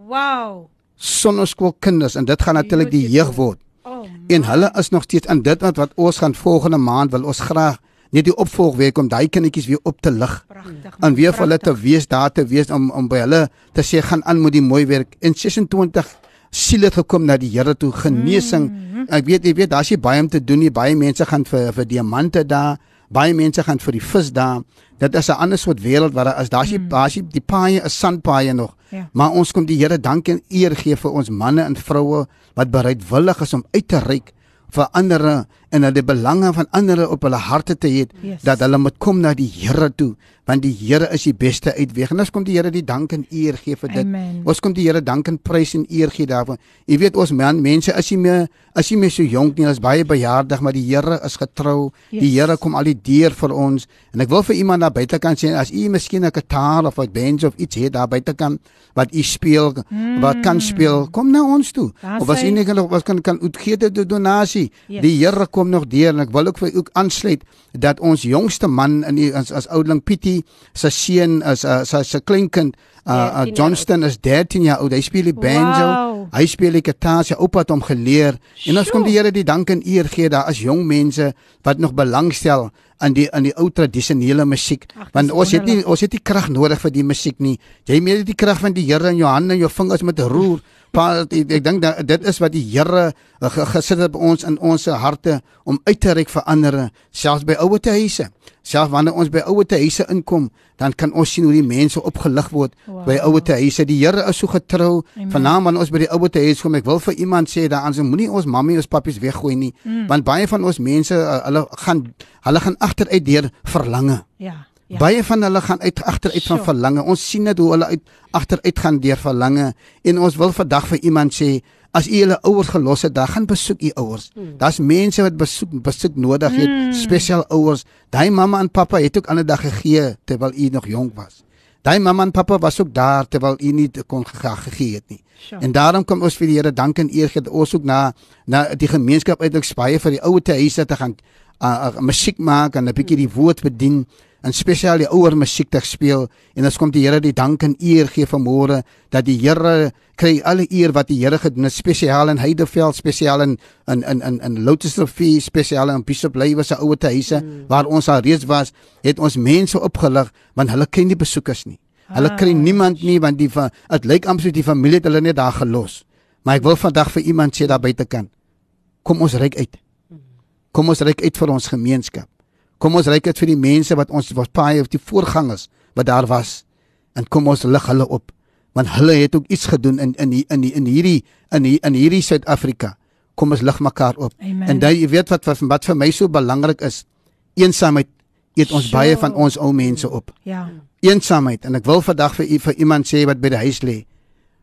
Wow. sonneskoolkinders en dit gaan natuurlik die jeug word. Oh. En hulle is nog steeds in dit wat wat ons gaan volgende maand wil ons graag net die opvolgweek om daai kindertjies weer op te lig. En weer vir hulle te wees daar te wees om om by hulle te sê gaan aan met die mooi werk. In 26 siele het gekom na die Here toe genesing. Mm. Ek weet jy weet daar's nie baie om te doen nie. Baie mense gaan vir vir diamante daar. Baie mense gaan vir die vis daar. Dit is 'n ander soort wêreld waar daar is daar's mm. daar's die paaie is sandpaaie nog. Ja. Maar ons kom die Here dank en eer gee vir ons manne en vroue wat bereidwillig is om uit te reik vir ander en dat die belange van ander op hulle harte te hê Yes. dat hulle moet kom na die Here toe want die Here is die beste uitweg en ons kom die Here die dank en eer gee vir dit. Amen. Ons kom die Here dank en prys en eer gee daarvan. Jy weet ons man mense is nie meer as jy meer so jonk nie, ons baie bejaardig, maar die Here is getrou. Yes. Die Here kom al die deur vir ons en ek wil vir iemand daar buitekant sê as u miskien 'n gitaar of 'n band of iets het daar buitekant wat u speel, mm. wat kan speel, kom na ons toe. Daar of as u nie kan wat kan kan uitgee dit donasie. Yes. Die Here kom nog deur en ek wil ook vir ook aansluit dat ons jongste man in die as, as oudeling Pietie se seun 'n uh, sy se kleinkind uh, uh, 13 jaar Johnston is 13 jaar oud. Hy speel die banjo. Wow. Hy speel die gitaar. Sy oupa het hom geleer. En ons kom die Here die dank en eer gee daar as jong mense wat nog belangstel aan die aan die ou tradisionele musiek. Dis Want ons het nie ons het nie krag nodig vir die musiek nie. Jy moet die krag van die Here in jou hande en jou vingers met roer. Pa, ek, ek dink dat dit is wat die Here ge- gesit het by ons in ons harte om uit te reik vir ander, selfs by ouer huise. Selfs wanneer ons by ouer huise inkom, dan kan ons sien hoe die mense opgelig word Wow. by ouer huise. Die Here is so getrou. Vanaand wanneer ons by die ouer huis kom, ek wil vir iemand sê daaraan, so moenie ons mammie ons pappies weggooi nie, mm. want baie van ons mense, uh, hulle gaan hulle gaan agteruit deur verlange. Ja. Ja. Baie van hulle gaan uit agteruit van Sjoe. verlange. Ons sien dit hoe hulle uit agteruit gaan deur verlange en ons wil vandag vir iemand sê as u julle ouers gelos het, dan gaan besoek u ouers. Hmm. Daar's mense wat besoek besoek nodig het, hmm. spesiaal ouers. Daai mamma en pappa het ook ander dag gegee terwyl u nog jonk was. Daai mamma en pappa was ook daar terwyl u nie kon ge- gegee het nie. Sjoe. En daarom kom ons vir die Here dank en eer gee ons ook na na die gemeenskap uitlik spaie vir die ouer huise te gaan uh, uh, musiek maak en 'n bietjie die woord bedien en spesiaal die ouer musiek te speel en ons kom die Here die dank en eer gee vanmôre dat die Here kry alle eer wat die Here gedoen het spesiaal in Heideveld spesiaal in in in in, in Lotusrivier spesiaal in Bishop Leywe se ouer huise mm. waar ons al reeds was het ons mense opgelig want hulle ken die besoekers nie Hulle kry niemand nie want die dit lyk amper die familie het hulle net daar gelos. Maar ek wil vandag vir iemand sê daar buitekant. Kom ons reik uit. Kom ons reik uit vir ons gemeenskap. Kom ons reik uit vir die mense wat ons was paai of die voorgangers wat daar was. En kom ons lig hulle op. Want hulle het ook iets gedoen in in in die, in hierdie in hier, in hierdie Suid-Afrika. Kom ons lig mekaar op. Amen. En jy weet wat wat, wat vir my so belangrik is. Eensaamheid eet ons Sjoe. baie van ons ou mense op Ja. eensaamheid en ek wil vandag vir u vir iemand sê wat by die huis lê.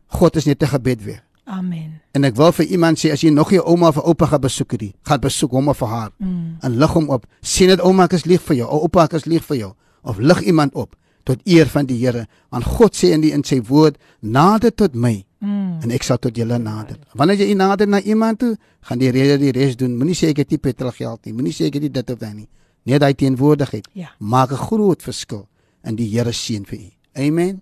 God is net 'n gebed weer. Amen. En ek wil vir iemand sê as jy nog jou ouma of oupa gaan besoek hierdie, gaan besoek hom of haar. Mm. En lig hom op. Sien dit ouma ek is lief vir jou, ou oupa ek is lief vir jou of lig iemand op tot eer van die Here. Want God sê in die in sy woord, nader tot my Mm. en ek sal tot julle nader. Wanneer jy nader na iemand toe, gaan die Here die res doen. Moenie sê ek het nie petrol geld nie. Moenie sê ek het nie dit of dat nie. Net daai teenwoordigheid Ja. maak 'n groot verskil in die Here seën vir u. Amen.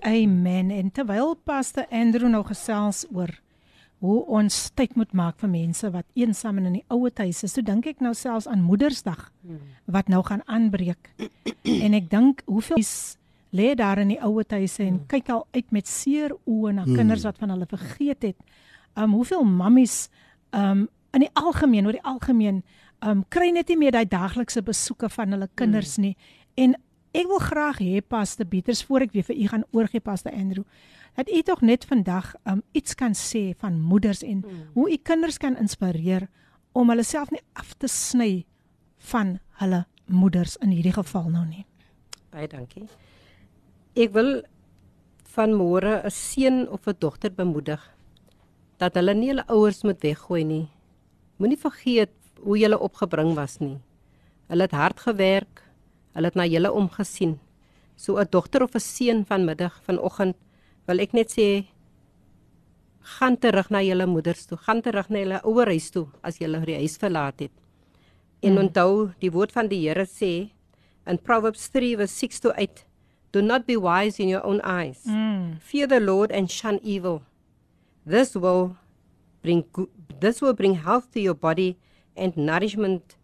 Amen. En terwyl Pastor Andrew nou gesels oor hoe ons tyd moet maak vir mense wat eensaam en in die ouer huis is, so dink ek nou selfs aan Moedersdag wat nou gaan aanbreek. en ek dink hoeveel lê daar in die ouer huise en kyk al uit met seer oë na kinders wat van hulle vergeet het. Um hoeveel mammies um in die algemeen, oor die algemeen, um kry net nie meer daai daaglikse besoeke van hulle kinders nie. En ek wil graag hê Pastor Pieters voor ek weer vir u gaan oorgee Pastor Andrew dat u tog net vandag um iets kan sê van moeders en mm. hoe u kinders kan inspireer om hulle self nie af te sny van hulle moeders in hierdie geval nou nie. Baie dankie. Ek wil van môre 'n seun of 'n dogter bemoedig dat hulle nie hulle ouers moet weggooi nie. Moenie vergeet hoe jy opgebring was nie. Hulle het hard gewerk. Hulle het na julle omgesien. So 'n dogter of 'n seun vanmiddag, vanoggend wil ek net sê gaan terug na julle moeders toe, gaan terug na julle ouerhuis toe as julle die huis verlaat het. En onthou, die woord van die Here sê in Proverbs 3 vers 6 to 8 Do not be wise in your own eyes. Mm. Fear the Lord and shun evil. This will bring this will bring health to your body and nourishment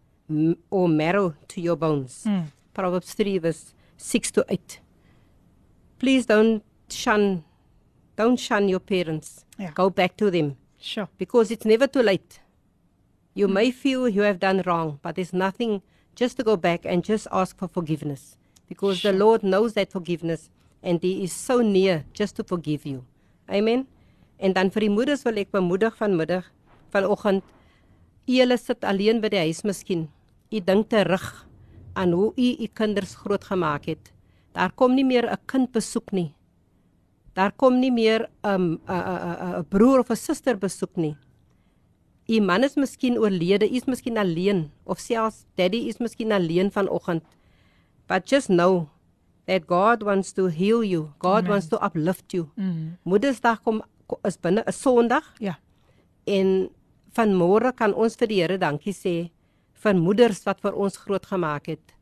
or marrow to your bones. Mm. Proverbs 3 verse 6 to 8. Please don't shun don't shun your parents. Yeah. Go back to them Sure. because it's never too late. You hmm. may feel you have done wrong, but there's nothing just to go back and just ask for forgiveness because the Lord knows that forgiveness and He is so near just to forgive you. Amen. En dan vir die moeders wil ek bemoedig vanmiddag, vanoggend. Julle sit alleen by die huis miskien. U dink terug aan hoe u u kinders grootgemaak het. Daar kom nie meer 'n kind besoek nie. Daar kom nie meer 'n 'n 'n broer of 'n suster besoek nie. U man is miskien oorlede, u is miskien alleen of selfs daddy is miskien alleen vanoggend. But just know that God wants to heal you. God Amen. wants to uplift you. Mm. Moedersdag kom ko- is binne 'n Sondag Ja. en vanmôre kan ons vir die Here dankie sê vir moeders wat vir ons grootgemaak het.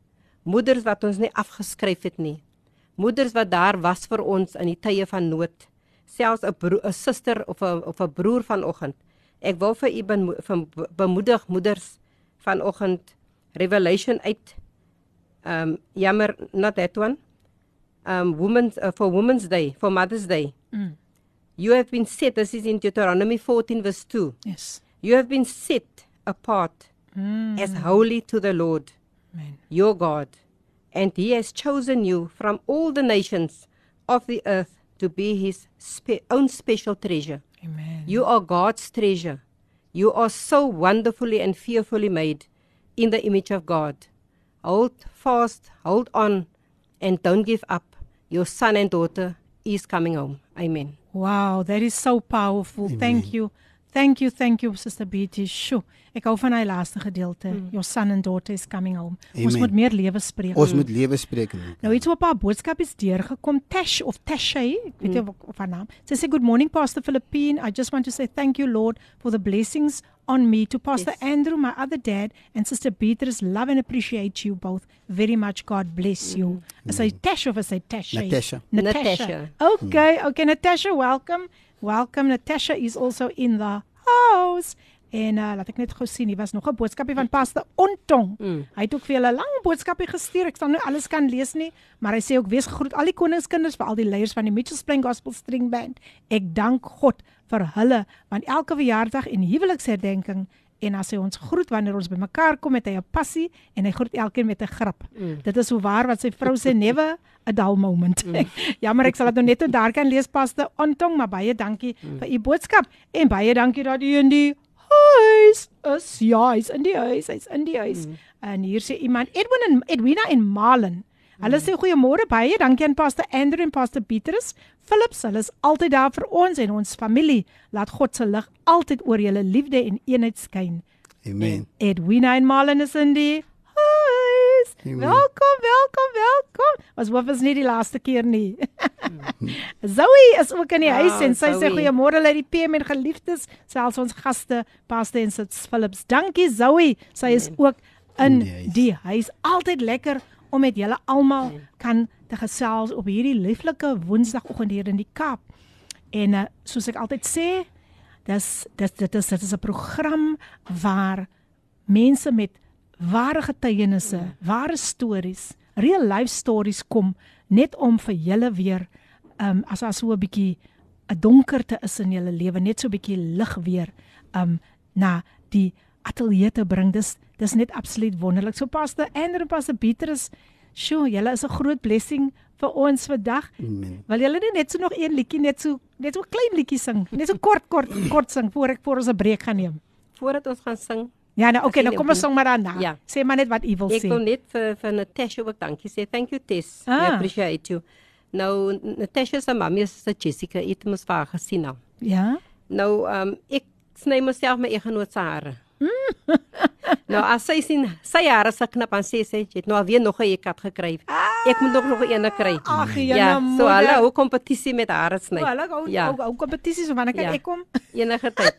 Moeders wat ons nie afgeskryf het nie. Moeders wat daar was vir ons in die tye van nood. Selfs 'n suster of 'n of 'n broer vanoggend. Ek wil vir u bemo- van- bemoedig moeders vanoggend Revelation 8 um jammer not that one um women's uh, for women's day for mother's day Mm. you have been set this is in Deuteronomy 14 verse 2 Yes. you have been set apart Mm. as holy to the Lord Amen. your God and he has chosen you from all the nations of the earth to be his spe- own special treasure Amen. you are God's treasure. You are so wonderfully and fearfully made in the image of God. Hold fast, hold on, and don't give up. Your son and daughter is coming home. Amen. Wow, that is so powerful. Thank you. Thank you, thank you Sister Betty. Sjoe, ek hou van hy laaste gedeelte. Mm. Your son and daughter is coming home. Ons Amen. moet meer lewe spreek. Ons moet lewe spreek. Luka. Nou iets op haar boodskap is deurgekom Tash of Tashay, ek weet nie of, of haar naam. Sy sê good morning Pastor Philippine. I just want to say thank you Lord for the blessings on me to Pastor Yes. Andrew, my other dad, and Sister Beatrice. Love and appreciate you both very much. God bless you. Is hy Tash of is hy Tashay? Natasha. Natasha. Natasha. Okay, okay Natasha, welcome. Welcome. Natasha is also in the house. En uh, laat ek net gou sien, hier was nog 'n boodskapie van Pastor Ontong. Mm. Hy het ook vir julle 'n lang boodskapie gestuur. Ek sal nou alles kan lees nie, maar hy sê ook wees gegroet al die koningskinders vir al die leiers van die Mitchells Plain Gospel String Band. Ek dank God vir hulle want elke verjaardag en huweliksherdenking en as hy ons groet wanneer ons bymekaar kom met hy 'n passie en hy groet elkeen met 'n grap. Mm. Dit is hoe waar wat sy vrou sê never a dull moment. Jammer ek sal dit nou net daar kan lees Pastor Ontong, maar baie dankie vir u boodskap en baie dankie dat u in die huis is. Ja, hy's in die huis, hy's in die huis. Mm. En hier sê iemand Edwin en Edwina en Malen. Hulle sê goeiemôre baie. Dankie aan Pastor Andrew en Pastor Petrus. Philips, hulle is altyd daar vir ons en ons familie. Laat God se lig altyd oor julle liefde en eenheid skyn. Amen. Edwina en Malen is in die huis. Amen. Welkom, welkom, welkom. Ons hoop is nie die laaste keer nie. Zoe is ook in die Ah, huis en sy sê Zoe. goeiemôre uit die PM en geliefdes, selfs ons gaste, Pastor en Sits Philips. Dankie Zoe. Sy is ook in In die huis. die huis. Altyd lekker om met julle almal kan te gesels op hierdie lieflike Woensdagoggend hier in die Kaap. En uh, soos ek altyd sê, dis dis dit is dit is 'n program waar mense met ware getuienisse, ware stories, real life stories kom net om vir julle weer um as daar so 'n bietjie 'n donkerte is in julle lewe, net so 'n bietjie lig weer um na die ateljee te bring. Dis dis net absoluut wonderlik. So Pastor Andrew en Pastor Petrus, sjoe, julle is 'n groot blessing vir ons vandag. Amen. Wil julle nie net so nog een liedjie net so net so klein liedjie sing? Net so kort kort kort sing voor ek voor ons 'n breek gaan neem. Voordat ons gaan sing, Ja, nou okay, nou kom ons sing maar daarna. Ja. Sê maar net wat u wil ek sê. wil net vir vir Natasha ook dankie sê. Thank you Tess. Ah. We appreciate you. Nou Natasha se mamma is se Jessica, het mos vir haar gesien nou. Ja. Nou, ehm um, ek sny myself my eggenoot se hare. Nou as sy sien sy hare se knap aan sê sy jy het nou alweer nog 'n ekat gekry. Ek moet nog nog 'n ene kry. Ag, ja, jene so moeder. hulle hou kompetisie met hare sny. Hulle hou ja, hou hou kompetisies wanneer kan Ja. ek kom? enige tyd.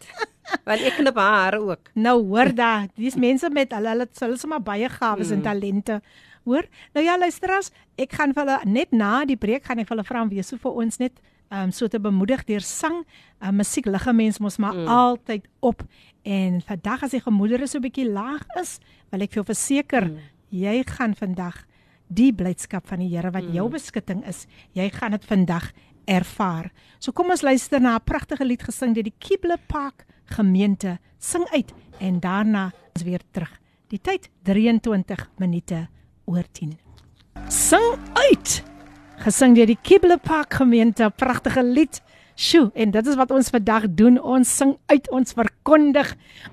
Want ek knip haar hare ook. Nou hoor da, dis mense met hulle hulle hulle maar baie gawes Mm. en talente. Hoor? Nou ja, luisteraars, ek gaan vir hulle net na die breek gaan ek vir hulle vra om weer so vir ons net um so te bemoedig deur sang. Uh, musiek lig 'n mens mos maar mm. altyd op. En vandag as die gemoedere so 'n bietjie laag is, wil ek vir jou verseker, mm. jy gaan vandag die blydskap van die Here wat mm. jou beskutting is, jy gaan dit vandag ervaar. So kom ons luister na 'n pragtige lied gesing deur die Kible Park gemeente. Sing uit en daarna is weer terug. Die tyd 23 minute oor 10. Sing uit. Gesing deur die Kible Park gemeente, pragtige lied. Sjoe, en dit is wat ons vandag doen. Ons sing uit, ons verkondig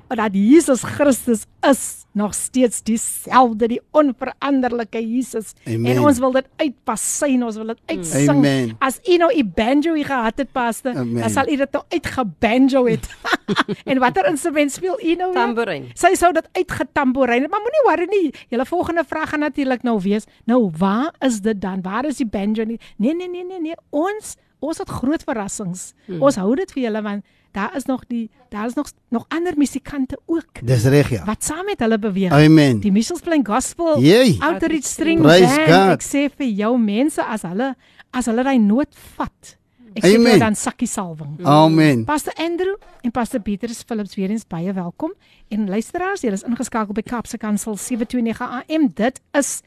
dat Jesus Christus is nog steeds dieselfde, die onveranderlike Jesus. Amen. En ons wil dit uitpassyn, ons wil dit uitsing. Amen. As u nou 'n banjo hier gehad het, pastor, Amen. dan sal u dit nou uitgebanjo het. en watter instrument speel u nou? weer? Tamboerijn. Sy sou dit uitgetamboerijn het, maar moenie worry nie. Julle volgende vraag gaan natuurlik nou wees, nou waar is dit dan? Waar is die banjo nie? Nee nee nee nee nee. Ons ons het groot verrassings. Hmm. Ons hou dit vir julle want daar is nog die daar is nog nog ander musikante ook Dis reg ja. wat saam met hulle beweeg. Amen. Die Michels Plain Gospel Jee. Outreach String Praise Band. God. Ek sê vir jou mense as hulle as hulle daai noot vat. Ek sê Amen. jou dan sakkie salwing. Amen. Pastor Andrew en Pastor Petrus Philips weer eens baie welkom. En luisteraars, julle is ingeskakel by Kaapse Kansel 729 AM. Dit is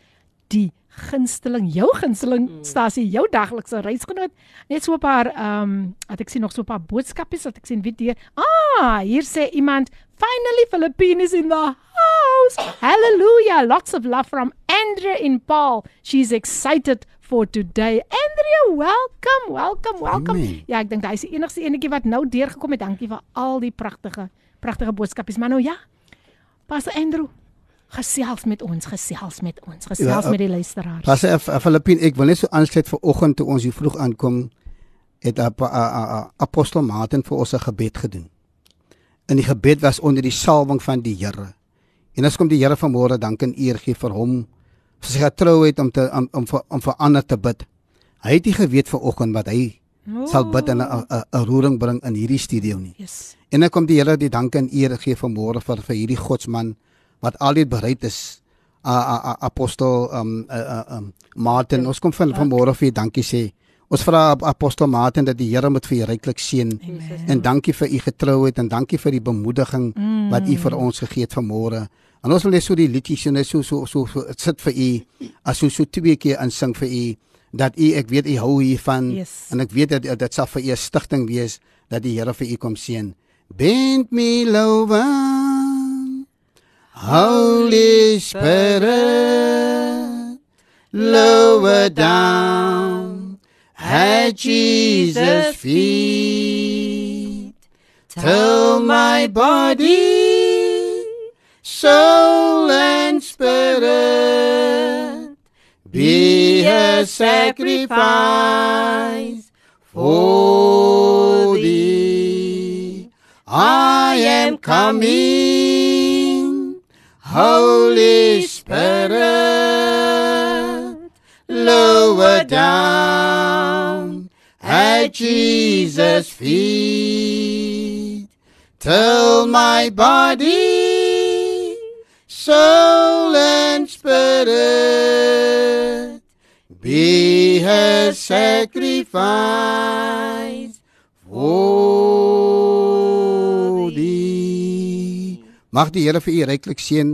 die gunsteling, jou gunsteling stasie, jou daglikse reisgenoot. Net so 'n paar ehm um, het ek sien nog so 'n paar boodskapies wat ek sien wie deur. Ah, hier sê iemand, finally Philippines in the house. Hallelujah. Lots of love from Andrea in Paul. She's excited for today. Andrea, welcome, welcome, welcome. Amen. Ja, ek dink hy is die enigste enetjie wat nou deurgekom het. Dankie vir al die pragtige pragtige boodskapies. Maar nou ja. Pastor Andrew, gesels met ons, gesels met ons, gesels Ja, ja, uh, met die luisteraars. Pasef Filippin, ek wil net so aansluit vir oggend toe ons hier vroeg aankom het 'n apostel Martin vir ons 'n gebed gedoen. In die gebed was onder die salwing van die Here. En as kom die Here vanmôre dank en eer gee vir hom vir sy getrouheid om te om om vir om vir ander te bid. Hy het nie geweet vir oggend wat hy Oh. sal bid en 'n roering bring in hierdie studio nie. Yes. En dan kom die Here die dank en eer gee vanmôre vir vir hierdie godsman wat altyd bereid is. A, a, a, apostel um, uh, uh, um Martin, ons kom van vanmôre vir dankie sê. Ons vra ap- apostel Martin dat die Here moet vir u ryklik seën. En dankie vir u getrouheid en dankie vir die bemoediging mm. wat u vir ons gegee het vanmôre. En ons wil net so die liedjies so net so so so, so sit vir u as so so twee keer insing vir u dat u ek weet u hou hiervan Yes. en ek weet dat dit sal vir u 'n stigting wees dat die Here vir u kom seën. Bend me lower Holy Spirit lower down at Jesus feet till my body soul and spirit be a sacrifice for thee. I am coming, Holy Spirit, lower down at Jesus' feet, till my body, soul, and spirit be a sacrifice for Mag die Here vir u ryklik seën,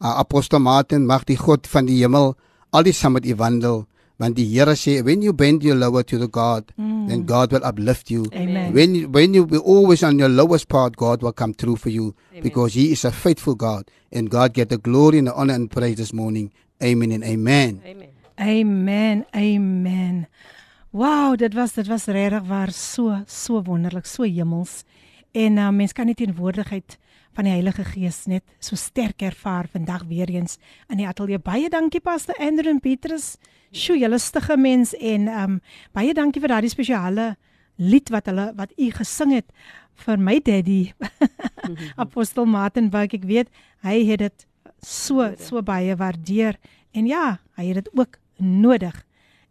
uh, apostel Martin, mag die God van die hemel al die saam met u wandel, want die Here sê when you bend your lower to the God, mm. then God will uplift you. Amen. When you, when you be always on your lowest part, God will come through for you Amen. because He is a faithful God, and God get the glory and the honor and praise this morning. Amen and amen. Amen. Amen. Amen. Wow, dit was dit was regtig waar so so wonderlik, so hemels. En uh, mens kan die teenwoordigheid van die Heilige Gees net so sterk ervaar vandag weer eens in die ateljee. Baie dankie Pastor Andrew en Petrus. Sjoe, julle stige mens en um baie dankie vir daardie spesiale lied wat hulle wat u gesing het vir my daddy Apostel Martin Buik. Ek weet hy het dit so so baie waardeer en ja, hy het dit ook nodig.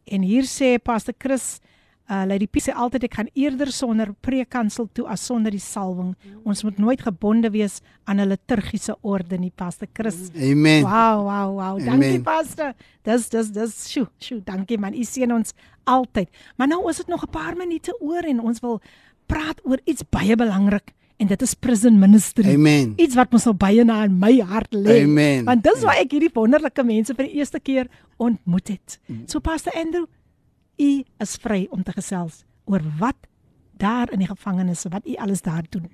En hier sê Pastor Chris Uh Lady P sê altyd ek gaan eerder sonder preekansel toe as sonder die salwing. Ons moet nooit gebonde wees aan 'n liturgiese orde nie, Pastor Chris. Amen. Wow, wow, wow. Dankie Amen. Pastor. Dis dis dis sjoe, sjoe, dankie man. U seën ons altyd. Maar nou is dit nog 'n paar minute oor en ons wil praat oor iets baie belangrik en dit is prison ministry. Amen. Iets wat mos nou baie na in my hart lê. Amen. Want dis waar ek hierdie wonderlike mense vir die eerste keer ontmoet het. So Pastor Andrew, u is vry om te gesels oor wat daar in die gevangenis, wat u alles daar doen.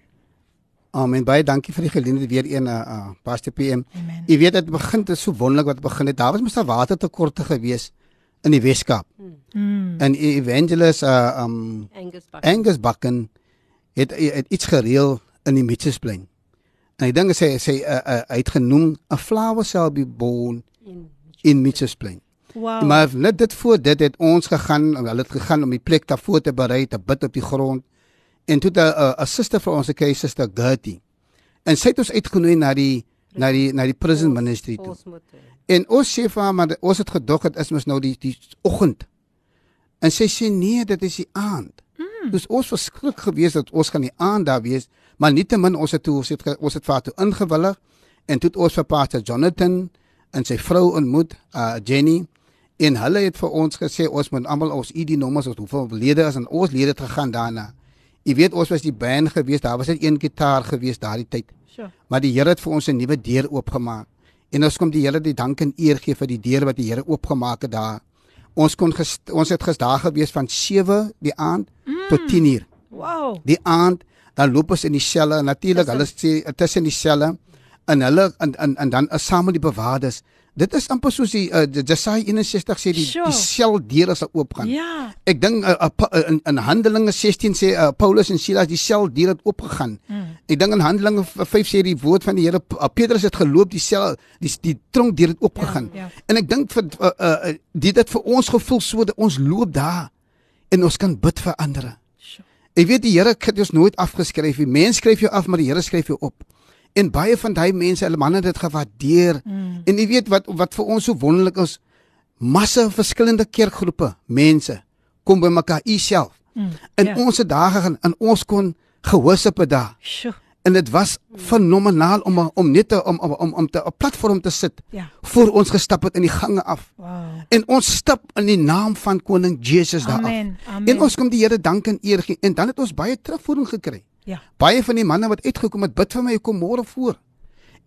Amen. Baie dankie vir die geleentheid weer een uh, uh Pastor PM. Amen. Jy weet dit begin dit so wonderlik wat begin het. Daar was mos 'n watertekorte gewees in die Weskaap. Mm. En Evangelist uh um Angus Buck. Angus Bakken het, het iets gereël in die Mitchellsplein. En ek dink sy sy uh, uh, hy het genoem 'n flower shall be born in in Mitchellsplein. Wow. Maar net dit voor dit het ons gegaan, hulle het gegaan om die plek daarvoor te berei, te bid op die grond. En toe 'n 'n 'n suster vir ons, 'n keuse suster Gertie. En sy het ons uitgenooi na die na die na die prison ministry toe. Portsmouth. En ons sê vir haar maar ons het gedog dit is mos nou die die oggend. En sy sê nee, dit is die aand. Mm. Dus ons was skrik geweest dat ons gaan die aand daar wees, maar nietemin ons het toe ons het ons het vir haar toe ingewillig en toe het ons vir Pastor Jonathan en sy vrou ontmoet, uh Jenny en hulle het vir ons gesê ons moet almal ons ID nommers of hoeveel lede is en ons lede het gegaan daarna. Jy weet ons was die band geweest, daar was net een gitaar geweest daardie tyd. Sure. Maar die Here het vir ons 'n nuwe deur oopgemaak. En ons kom die Here die dank en eer gee vir die deur wat die Here oopgemaak het daar. Ons kon ges, ons het gesdaag gewees van 7 die aand mm. tot 10 uur. Wow. Die aand dan loop ons in die selle, natuurlik hulle sê tussen die selle en hulle en en, en dan is saam met die bewaarders. Dit is amper soos die uh, Jesaja 61 sê die Sure. die seldeure sal oopgaan. Ja. Ek dink uh, uh, in, in Handelinge 16 sê uh, Paulus en Silas die sel deur het oopgegaan. Mm. Ek dink in Handelinge v- 5 sê die woord van die Here uh, Petrus het geloop die sel die die tronk deur het oopgegaan. Ja, ja. En ek dink vir uh, uh, dit het vir ons gevoel so dat ons loop daar en ons kan bid vir ander. Sure. Ek weet die Here het ons nooit afgeskryf nie. Mense skryf jou af, maar die Here skryf jou op. En baie van daai mense, hulle manne het dit gewaardeer. Mm. En jy weet wat wat vir ons so wonderlik is, massa verskillende kerkgroepe, mense kom by mekaar u self. Mm. En ja. ons het daar gegaan en ons kon gehoorsaam het daar. Sjoe. En dit was fenomenaal om om net te, om om om, om te 'n platform te sit Ja. voor ons gestap het in die gange af. Wow. En ons stap in die naam van koning Jesus daar af. Amen. Amen. En ons kom die Here dank en eer gee en dan het ons baie terugvoering gekry. Ja. Baie van die manne wat uitgekom het, bid vir my, kom môre voor.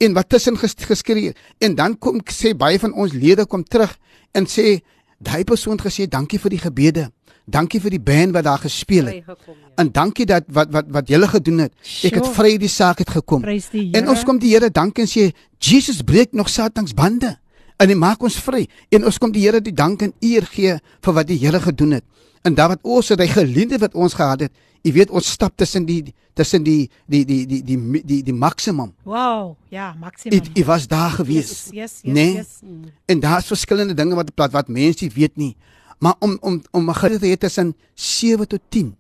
En wat tussen ges geskree en dan kom sê baie van ons lede kom terug en sê daai persoon het gesê dankie vir die gebede. Dankie vir die band wat daar gespeel het. Vrygekom, ja. En dankie dat wat wat wat julle gedoen het. Ek het Sure. vry die saak het gekom. En ons kom die Here dank en sê Jesus breek nog Satans bande en hy maak ons vry. En ons kom die Here die dank en eer gee vir wat die Here gedoen het. En daar wat ons het hy geleende wat ons gehad het. Jy weet ons stap tussen die tussen die die die die die die, die, die maksimum. Wow. Ja, maksimum. Dit was daar gewees. Yes, yes, yes, nee? yes. En daar's verskillende dinge wat wat, wat mense weet nie. Maar om om om 'n gedeelte het tussen 7 tot 10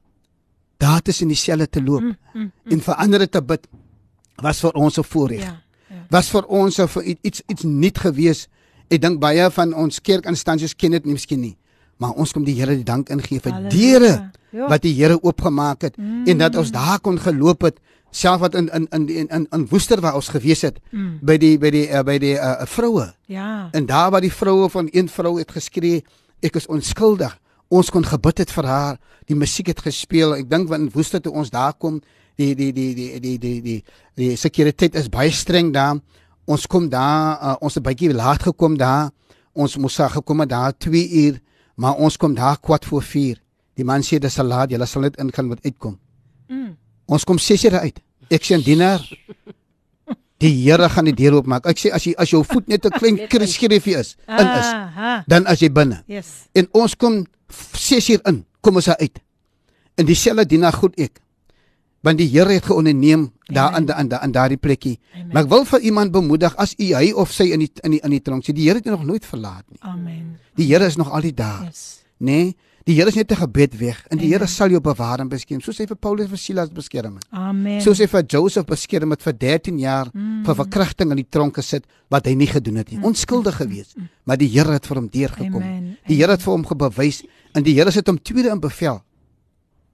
daar tussen die selle te loop mm, mm, mm. en vir ander te bid was vir ons 'n voorreg Ja. ja. was vir ons vir iets iets nuut gewees. Ek dink baie van ons kerkinstansies ken dit nie miskien nie. Maar ons kom die Here die dank ingee vir deure Ja. wat die Here oopgemaak het mm. en dat ons daar kon geloop het self wat in in in in in, in Woester waar ons gewees het mm. by die by die uh, by die uh, vroue Ja. en daar waar die vroue van een vrou het geskree ek is onskuldig ons kon gebid het vir haar die musiek het gespeel ek dink wanneer in Woester toe ons daar kom die die die die die die die, die sekuriteit is baie streng daar ons kom daar uh, ons het bietjie laat gekom daar ons moes daar gekom het daar 2 uur maar ons kom daar kwart voor 4 die man sê dis te laat jy sal net ingaan wat uitkom. Mm. ons kom 6 uur uit. Ek sê 'n dienaar die Here gaan die deur oopmaak. Ek sê as jy as jou voet net 'n klein kriskriefie is in is Aha. dan as jy binne. Yes. en ons kom 6 uur in kom ons uit. In dieselfde dienaar goed ek want die Here het geonderneem daar aan aan aan daardie plekkie Amen. maar ek wil vir iemand bemoedig as u hy of sy in die in die in die tronk sê die Here het jou nog nooit verlaat nie Amen. die Here is nog altyd daar Yes. nê nee? die Here is net 'n gebed weg en die. Here sal jou bewaar en beskerm soos hy vir Paulus vir Silas beskerm het Amen. soos hy vir Joseph beskerm het vir 13 jaar Mm. vir verkrachting in die tronk gesit wat hy nie gedoen het nie onskuldig gewees maar die Here het vir hom deurgekom Amen. die Here het vir hom gebewys en die Here sit hom tweede in bevel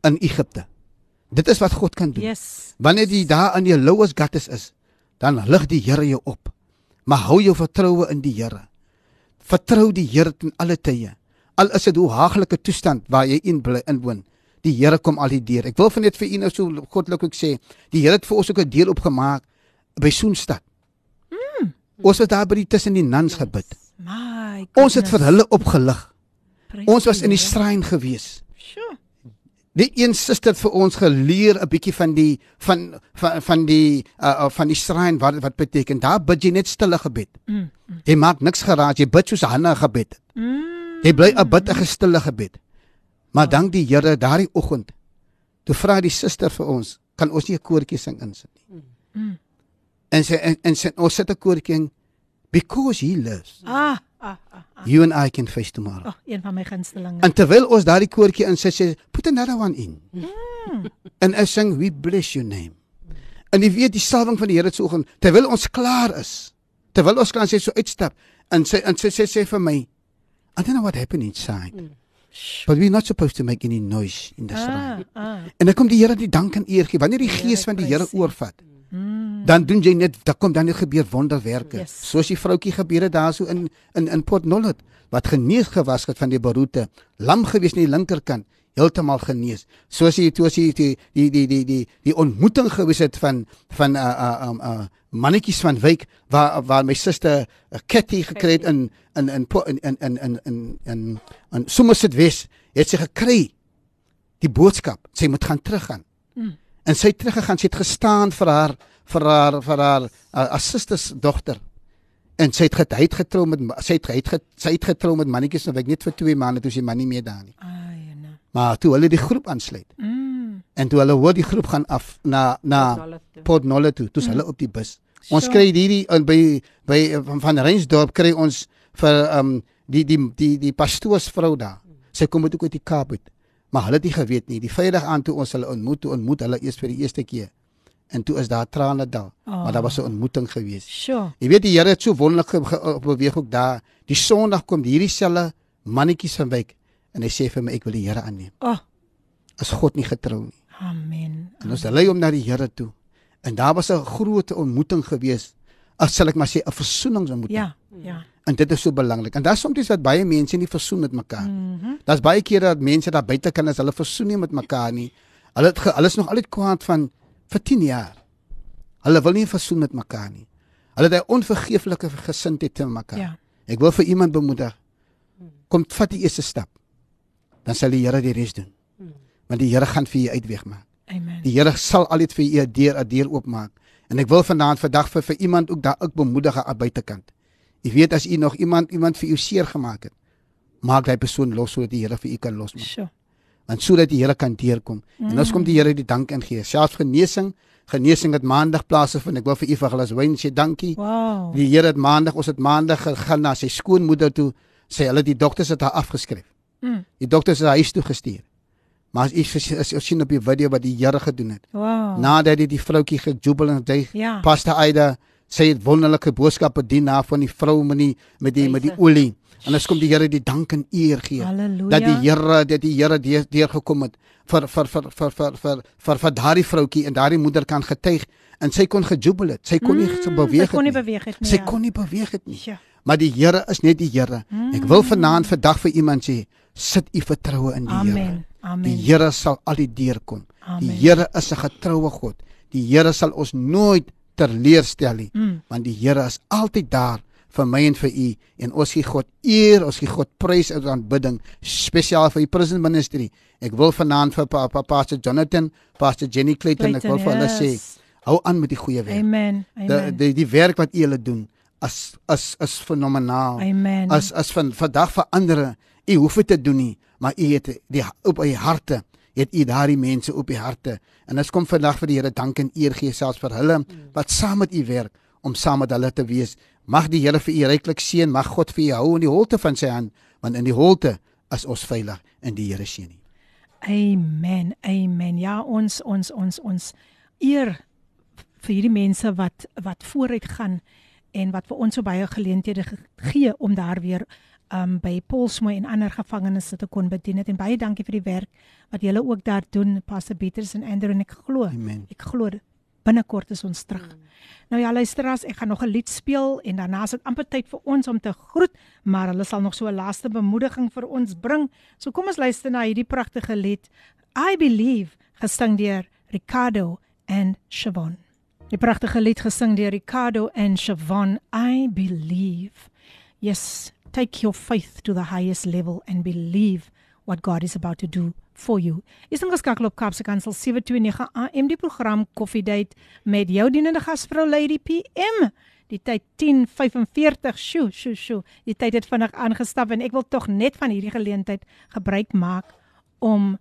in Egipte. Dit is wat God kan doen. Yes. Wanneer jy daar in jou lowest gutters is, dan lig die Here jou op. Maar hou jou vertroue in die Here. Vertrou die Here ten alle tye. Al is dit hoe haaglike toestand waar jy in bly inwoon. Die Here kom al die deur. Ek wil van net vir u nou so goddelik ook sê, die Here het vir ons ook 'n deel opgemaak by Soenstad. Mm. Ons het daar by die tussen die nuns gebid. My Ons het vir hulle opgelig. Prys Ons was in die shrine gewees. Die een suster het vir ons geleer 'n bietjie van die van van van die uh, van die shrine wat wat beteken. Daar bid jy net stille gebed. Mm. Jy maak niks geraas, jy bid soos Hanna gebed. het. Mm. Jy bly 'n bid 'n stille gebed. Maar dank die Here daardie oggend toe vra die suster vir ons, kan ons nie 'n koortjie sing insit nie. Mm. En sy en, en sy ons sit 'n koortjie in because he lives. Ah, ah, ah. ah. You and I can face tomorrow. Oh, een van my gunstelinge. En terwyl ons daardie koortjie insit, sê put another one in. En ek sing we bless your name. En jy weet die salwing van die Here se oggend, terwyl ons klaar is, terwyl ons kan sê so uitstap, en sy en sy sê sê vir my, I don't know what happened inside. But we're not supposed to make any noise in the Ah, shrine. ah. En dan kom die Here die dank en eer gee. Wanneer die gees van die Here prys U. Mm. dan doen jy net dan kom dan net gebeur wonderwerke. Yes. Soos die vroutjie gebeure daarso in in in Port Nolloth wat genees gewas het van die beroerte, lam gewees aan die linkerkant, heeltemal genees. Soos jy toe as jy die die die die die die ontmoeting gewees het van van uh uh um uh mannetjies van Wyk waar waar my suster uh, Cathy gekry het in in in in in in in in, in, in Somerset West, het sy gekry die boodskap, sy moet gaan teruggaan. Mm. En sy het teruggegaan, sy het gestaan vir haar vir haar vir haar uh, assisters dogter. En sy het get, hy het getrou met sy het hy het get, sy het getrou met mannetjies ek net vir 2 maande toe sy man nie meer daar nie. Ai, nee. Maar toe hulle die groep aansluit Mm. en toe hulle hoor die groep gaan af na na toe. Port Nolloth toe, toe's hulle op die bus. Ons Sure. kry hierdie uh, by by uh, van, van Reinsdorp kry ons vir um die die die die pastoorsvrou daar. Sy kom uit ook uit die Kaap uit. Maar hulle het nie geweet nie. Die Vrydag aan toe ons hulle ontmoet, toe ontmoet hulle eers vir die eerste keer. En toe is daar trane daar. Oh. Maar daar was 'n ontmoeting gewees. Sjoe. Jy weet die Here het so wonderlik beweeg ook daar. Die Sondag kom hierdie selle mannetjies van wyk en hy sê vir my ek wil die Here aanneem. Oh, Is God nie getrou nie? amen. En ons lei hom na die Here toe. En daar was 'n groot ontmoeting gewees. As sal ek maar sê 'n versoeningsontmoeting. Ja, ja. En dit is so belangrik. En daar's soms wat baie mense nie versoen met mekaar. Mhm. Daar's baie kere dat mense daar buite kan as hulle versoen nie met mekaar nie. Hulle het hulle is nog altyd kwaad van vir 10 jaar. Hulle wil nie versoen met mekaar nie. Hulle het 'n onvergeeflike gesindheid te mekaar. Ja. Ek wil vir iemand bemoedig. Kom vat die eerste stap. Dan sal die Here die res doen. Want die Here gaan vir jou uitweg maak. Amen. Die Here sal altyd vir u 'n deur 'n deur oopmaak. En ek wil vanaand vandag vir vir iemand ook daar ook bemoedig aan buitekant. Jy weet as u nog iemand iemand vir u seer gemaak het, maak daai persoon los sodat die Here vir u kan losmaak. Sjoe. Want sodat die Here kan deurkom. Mm. En ons kom die Here die dank ingee. Selfs genesing, genesing het maandag plaasgevind. Ek wil vir u vir glas wyn sê dankie. Wow. Die Here het maandag, ons het maandag gegaan na sy skoonmoeder toe. Sê hulle die dokters het haar afgeskryf. Mm. Die dokters het haar huis toe gestuur. Maar as u as, as, as sien op die video wat die Here gedoen het. Wow. Nadat hy die vroutjie gejubel en hy Ja. Pastor Aida sê het wonderlike boodskappe dien na van die vrou met die met die met die olie. En ons kom die Here die dank en eer gee. Halleluja. Dat die Here dat die Here deur deur gekom het vir vir vir vir vir vir vir, vir daardie vroutjie en daardie moeder kan getuig en sy kon gejubel het. Sy kon nie Mm, beweeg sy kon nie het beweeg het nie, Sy ja. kon nie beweeg het nie. Ja. Maar die Here is net die Here. Ek wil vanaand vandag vir iemand sê, sit u vertroue in die Here. Amen. Amen. Die Here sal al die deur kom. Die. Here is 'n getroue God. Die Here sal ons nooit teleerstel nie, Mm. want die Here is altyd daar vir my en vir u en ons gee God eer, ons gee God prys en aanbidding spesiaal vir die prison ministry. Ek wil vanaand vir pa, pa, Pastor Jonathan, Pastor Jenny Clayton, ek wil vir hulle sê, yes. hou aan met die goeie werk. Amen. Die, Amen. die die werk wat julle doen as as is fenomenaal. Amen. As as van vandag vir ander, u hoef dit te doen nie, maar u het die op u harte het u daardie mense op u harte. En ons kom vandag vir die Here dank en eer gee selfs vir hulle wat saam met u werk om saam met hulle te wees. Mag die Here vir u ryklik seën, mag God vir u hou in die holte van sy hand, want in die holte is ons veilig in die Here seën. Amen. Amen. Ja, ons ons ons ons eer vir hierdie mense wat wat vooruit gaan en wat vir ons so baie geleenthede ge- gee om daar weer um by Paulsmoy en ander gevangenes te kon bedien het en baie dankie vir die werk wat julle ook daar doen Pastor Peters en Andrew en ek glo Amen. ek glo binnekort is ons terug. Mm. Nou ja luisteraars, ek gaan nog 'n lied speel en daarna is dit amper tyd vir ons om te groet, maar hulle sal nog so 'n laaste bemoediging vir ons bring. So kom ons luister na hierdie pragtige lied I Believe gesing deur Ricardo en Siobhan. Die pragtige lied gesing deur Ricardo en Siobhan I Believe. Yes, take your faith to the highest level and believe what God is about to do for you. Is ons geskakel op Kaapse Kansel 729 AM die program Coffee Date met jou dienende gasvrou Lady PM. Die tyd 10:45. Sjoe, sjoe, sjoe. Die tyd het vinnig aangestap en ek wil tog net van hierdie geleentheid gebruik maak om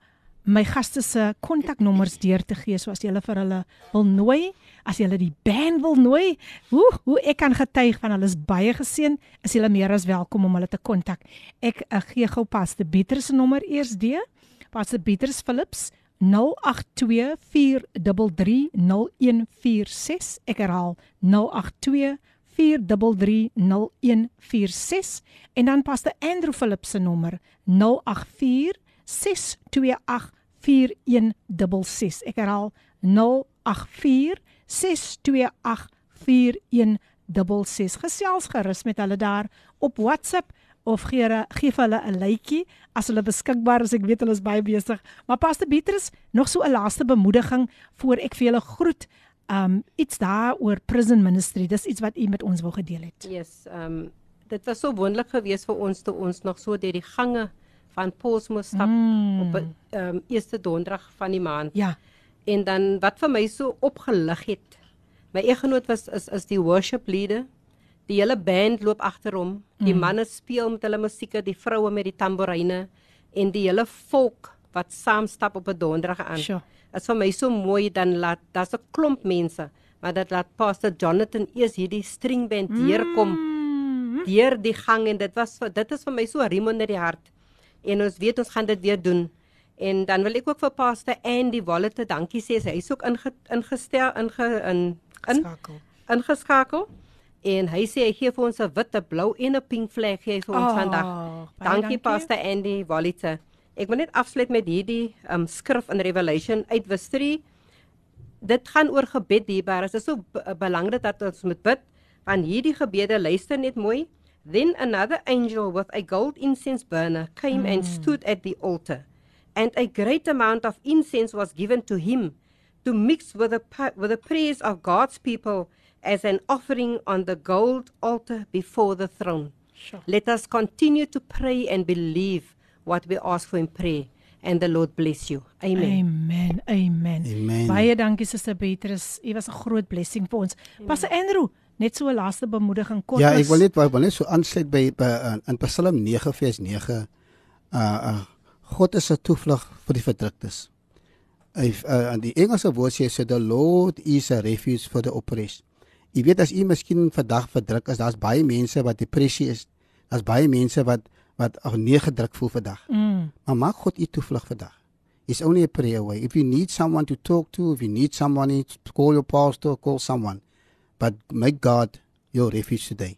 my gaste se kontaknommers deur te gee soos jy hulle vir hulle wil nooi, as jy hulle die band wil nooi, hoe hoe ek kan getuig van hulle is baie geseën, is hulle meer as welkom om hulle te kontak. Ek uh, gee gou pas die Pieter se nommer eers deur. Pastor Pieters Philips 0824330146 ek herhaal 0824330146 en dan Pastor Andrew Philips se nommer 0846284166 ek herhaal 0846284166 gesels gerus met hulle daar op WhatsApp of gee gee hulle 'n lytjie as hulle beskikbaar is. Ek weet hulle is baie besig. Maar Pastor Beatrice, nog so 'n laaste bemoediging voor ek vir julle groet. Um iets daar oor prison ministry. Dis iets wat u met ons wou gedeel het. Yes, um dit was so wonderlik geweest vir ons toe ons nog so deur die gange van Paulsmoes stap mm. op 'n um eerste donderdag van die maand. Ja. En dan wat vir my so opgelig het. My eggenoot was is is die worship leader Die hele band loop agter hom. Die mm. manne speel met hulle musiek, die vroue met die tamboreyne en die hele volk wat saam stap op 'n donderdag aan. Sure. Dit is vir my so mooi dan laat daar's 'n klomp mense, maar dit laat Pastor Jonathan eers hierdie stringband deurkom Mm. deur die gang en dit was dit is vir my so 'n riem onder die hart. En ons weet ons gaan dit weer doen. En dan wil ek ook vir Pastor Andy Wallete dankie sê. Hy's ook inge, ingestel inge in in Skakel. ingeskakel en hy sê hy gee vir ons 'n wit, 'n blou en 'n pink vlag gee vir ons Oh, vandag. Dankie dankie. Pastor Andy Wallite. Ek wil net afsluit met hierdie um, skrif in Revelation uit vers 3. Dit gaan oor gebed hierbaar. Dit is so belangrik dat ons moet bid want hierdie gebede luister net mooi. Then another angel with a gold incense burner came and stood at the altar. And a great amount of incense was given to him to mix with the with the prayers of God's people as an offering on the gold altar before the throne. Sure. Let us continue to pray and believe what we ask for in prayer and the Lord bless you. Amen. Amen. Amen. Amen. Baie dankie Suster Beatrice. U was 'n groot blessing vir ons. Pastor Andrew, net so 'n laaste bemoediging kort. Ja, ek wil net wou wil net so aansluit by, by in, in Psalm 9 vers 9. Uh uh God is 'n toevlug vir die verdruktes. Hy uh, in die Engelse woord sê so the Lord is a refuge for the oppressed. Jy weet as u miskien vandag verdruk is, daar's baie mense wat depressie is. Daar's baie mense wat wat ag nee gedruk voel vandag. Mm. Maar maak God u toevlug vandag. It's only a prayer away. If you need someone to talk to, if you need someone to call your pastor, call someone. But make God your refuge today.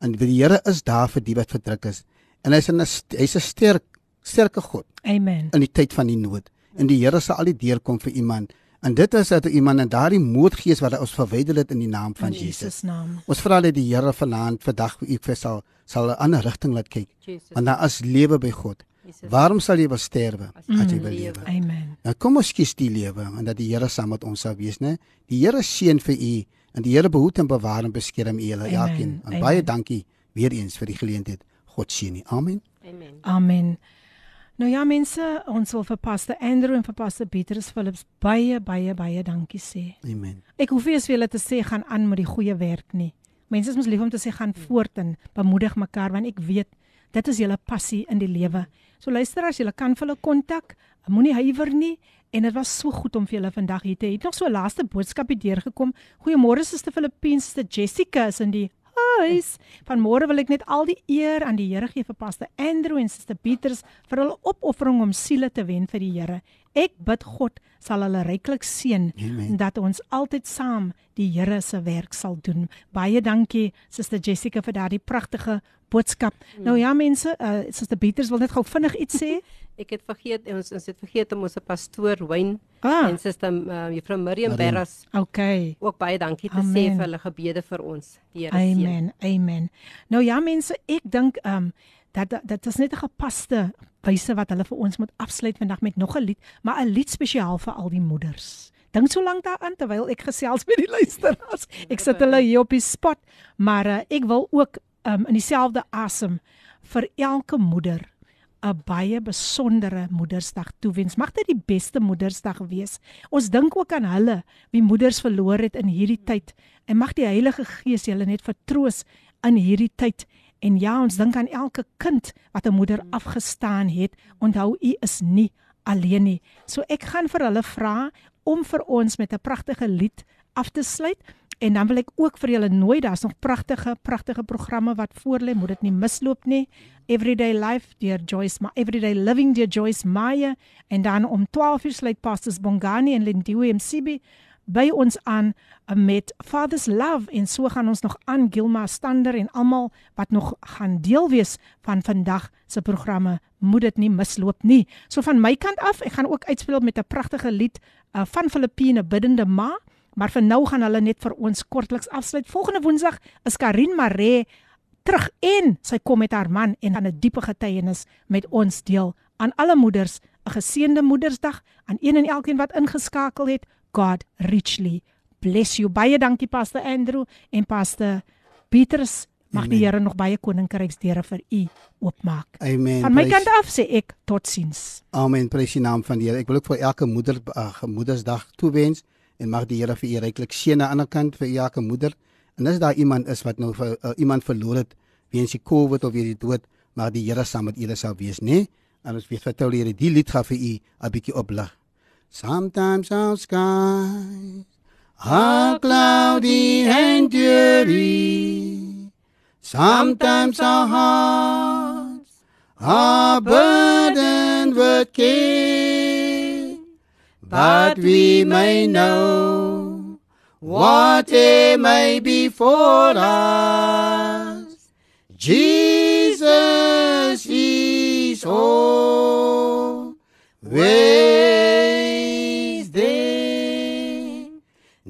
En die Here is daar vir die wat verdruk is. En hy's 'n hy's 'n sterk sterke God Amen. in die tyd van die nood. En die Here sal al die deurkom vir iemand. En dit is dat iemand in daardie moedgees wat ons verwyder het in die naam van In Jesus. Jesus naam. Ons vra dat die Here vanaand vandag vir u sal sal 'n ander rigting laat kyk. Jesus. Want daar is lewe by God. Jesus. Waarom sal jy wil sterwe as jy wil lewe. lewe? Amen. Nou kom ons kies die lewe en dat die Here saam met ons sal wees, né? Die Here seën vir u en die Here behoed en bewaar en beskerm u hele elkeen. En Amen. baie dankie weer eens vir die geleentheid. God seën u. Amen. Amen. Amen. Nou ja mense, ons wil vir Pastor Andrew en vir Pastor Petrus Philips baie baie baie dankie sê. Amen. Ek hoef nie eens vir julle te sê gaan aan met die goeie werk nie. Mense is mos lief om te sê gaan voort en bemoedig mekaar want ek weet dit is julle passie in die lewe. So luister as julle kan vir hulle kontak, moenie huiwer nie en dit was so goed om vir julle vandag hier te hê. Het nog so 'n laaste boodskapie deurgekom. Goeiemôre Suster Filippins, te Jessica is in die huis. Vanmôre wil ek net al die eer aan die Here gee vir Pastor Andrew en Suster Pieters vir hulle opoffering om siele te wen vir die Here. Ek bid God sal hulle ryklik seën Amen. dat ons altyd saam die Here se werk sal doen. Baie dankie Suster Jessica vir daardie pragtige boodskap. Mm. Nou ja mense, uh, Suster Pieters wil net gou vinnig iets sê. Ek het vergeet ons ons het vergeet om ons pastoor Wyn Ah. en suster uh, juffrou Miriam Miriam. Berras Okay. ook baie dankie te Amen. sê vir hulle gebede vir ons. Die Here seën. Amen. Amen. Nou ja mense, ek dink ehm um, dat dat is net 'n gepaste wyse wat hulle vir ons moet afsluit vandag met nog 'n lied, maar 'n lied spesiaal vir al die moeders. Dink so lank daaraan terwyl ek gesels met die luisteraars. Ek sit hulle hier op die spot, maar uh, ek wil ook um, in dieselfde asem vir elke moeder 'n baie besondere Moedersdag toewens. Mag dit die beste Moedersdag wees. Ons dink ook aan hulle wie moeders verloor het in hierdie tyd en mag die Heilige Gees julle net vertroos in hierdie tyd. En ja, ons dink aan elke kind wat 'n moeder afgestaan het. Onthou, u is nie alleen nie. So ek gaan vir hulle vra om vir ons met 'n pragtige lied af te sluit. En dan wil ek ook vir julle nooi, daar's nog pragtige pragtige programme wat voorlê, moet dit nie misloop nie. Everyday Life deur Joyce, Ma Everyday Living deur Joyce Meyer en dan om 12:00 sluit Pastors Bongani en Lindiwe MCB by ons aan uh, met Father's Love en so gaan ons nog aan Gilma Stander en almal wat nog gaan deel wees van vandag se programme moet dit nie misloop nie. So van my kant af, ek gaan ook uitspeel met 'n pragtige lied uh, van Filippine Biddende Ma, maar vir nou gaan hulle net vir ons kortliks afsluit. Volgende Woensdag is Karin Maree terug en sy kom met haar man en gaan 'n diepe getuienis met ons deel aan alle moeders 'n geseënde Moedersdag aan een en elkeen wat ingeskakel het. God richly bless you. Baie dankie Pastor Andrew en Pastor Petrus. Mag die Amen. Here nog baie koninkryksdeure vir u oopmaak. Amen. Van my Prys- kant af sê ek totsiens. Amen. Prys die naam van die Here. Ek wil ook vir elke moeder uh, Moedersdag toewens en mag die Here vir u ryklik seën aan die ander kant vir elke moeder. En as daar iemand is wat nou vir uh, iemand verloor het weens die COVID of weens die dood, mag die Here saam met julle sal wees, né? Nee? En ons weet vertel die Here die lied gaan vir u 'n bietjie oplig. Sometimes our skies are cloudy and dreary. Sometimes our hearts are burdened with care, but we may know what it may be for us. Jesus is always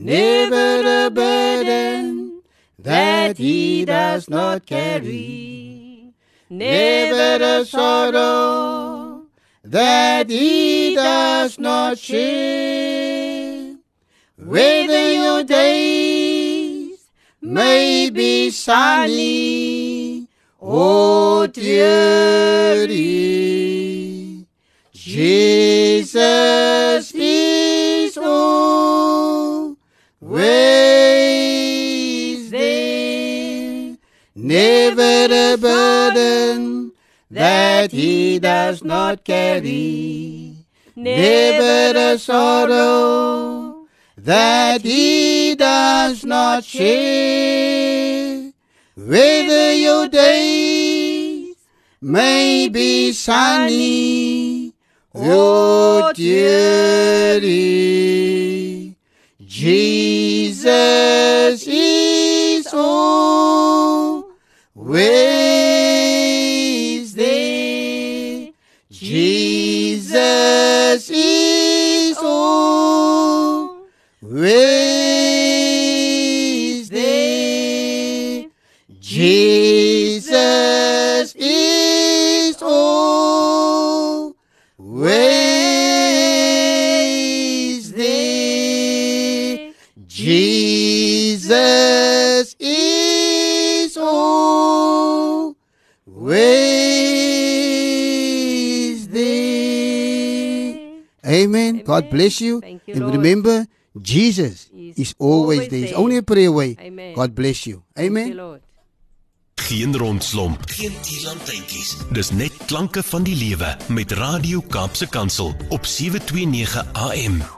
never a burden that he does not carry, never a sorrow that he does not share. Whether your days may be sunny or dreary, Jesus is always there. Never a burden that he does not carry, never a sorrow that he does not share. Whether your days may be sunny or dreary, Jesus is always God bless you. Thank you, and Lord. remember, Jesus Is is always always there. It's there. only a prayer away. Amen. God bless you. Amen. you. Geen rondslomp, geen tielantuintjies. Dis net klanke van die lewe met Radio Kaapse Kansel op 729 AM.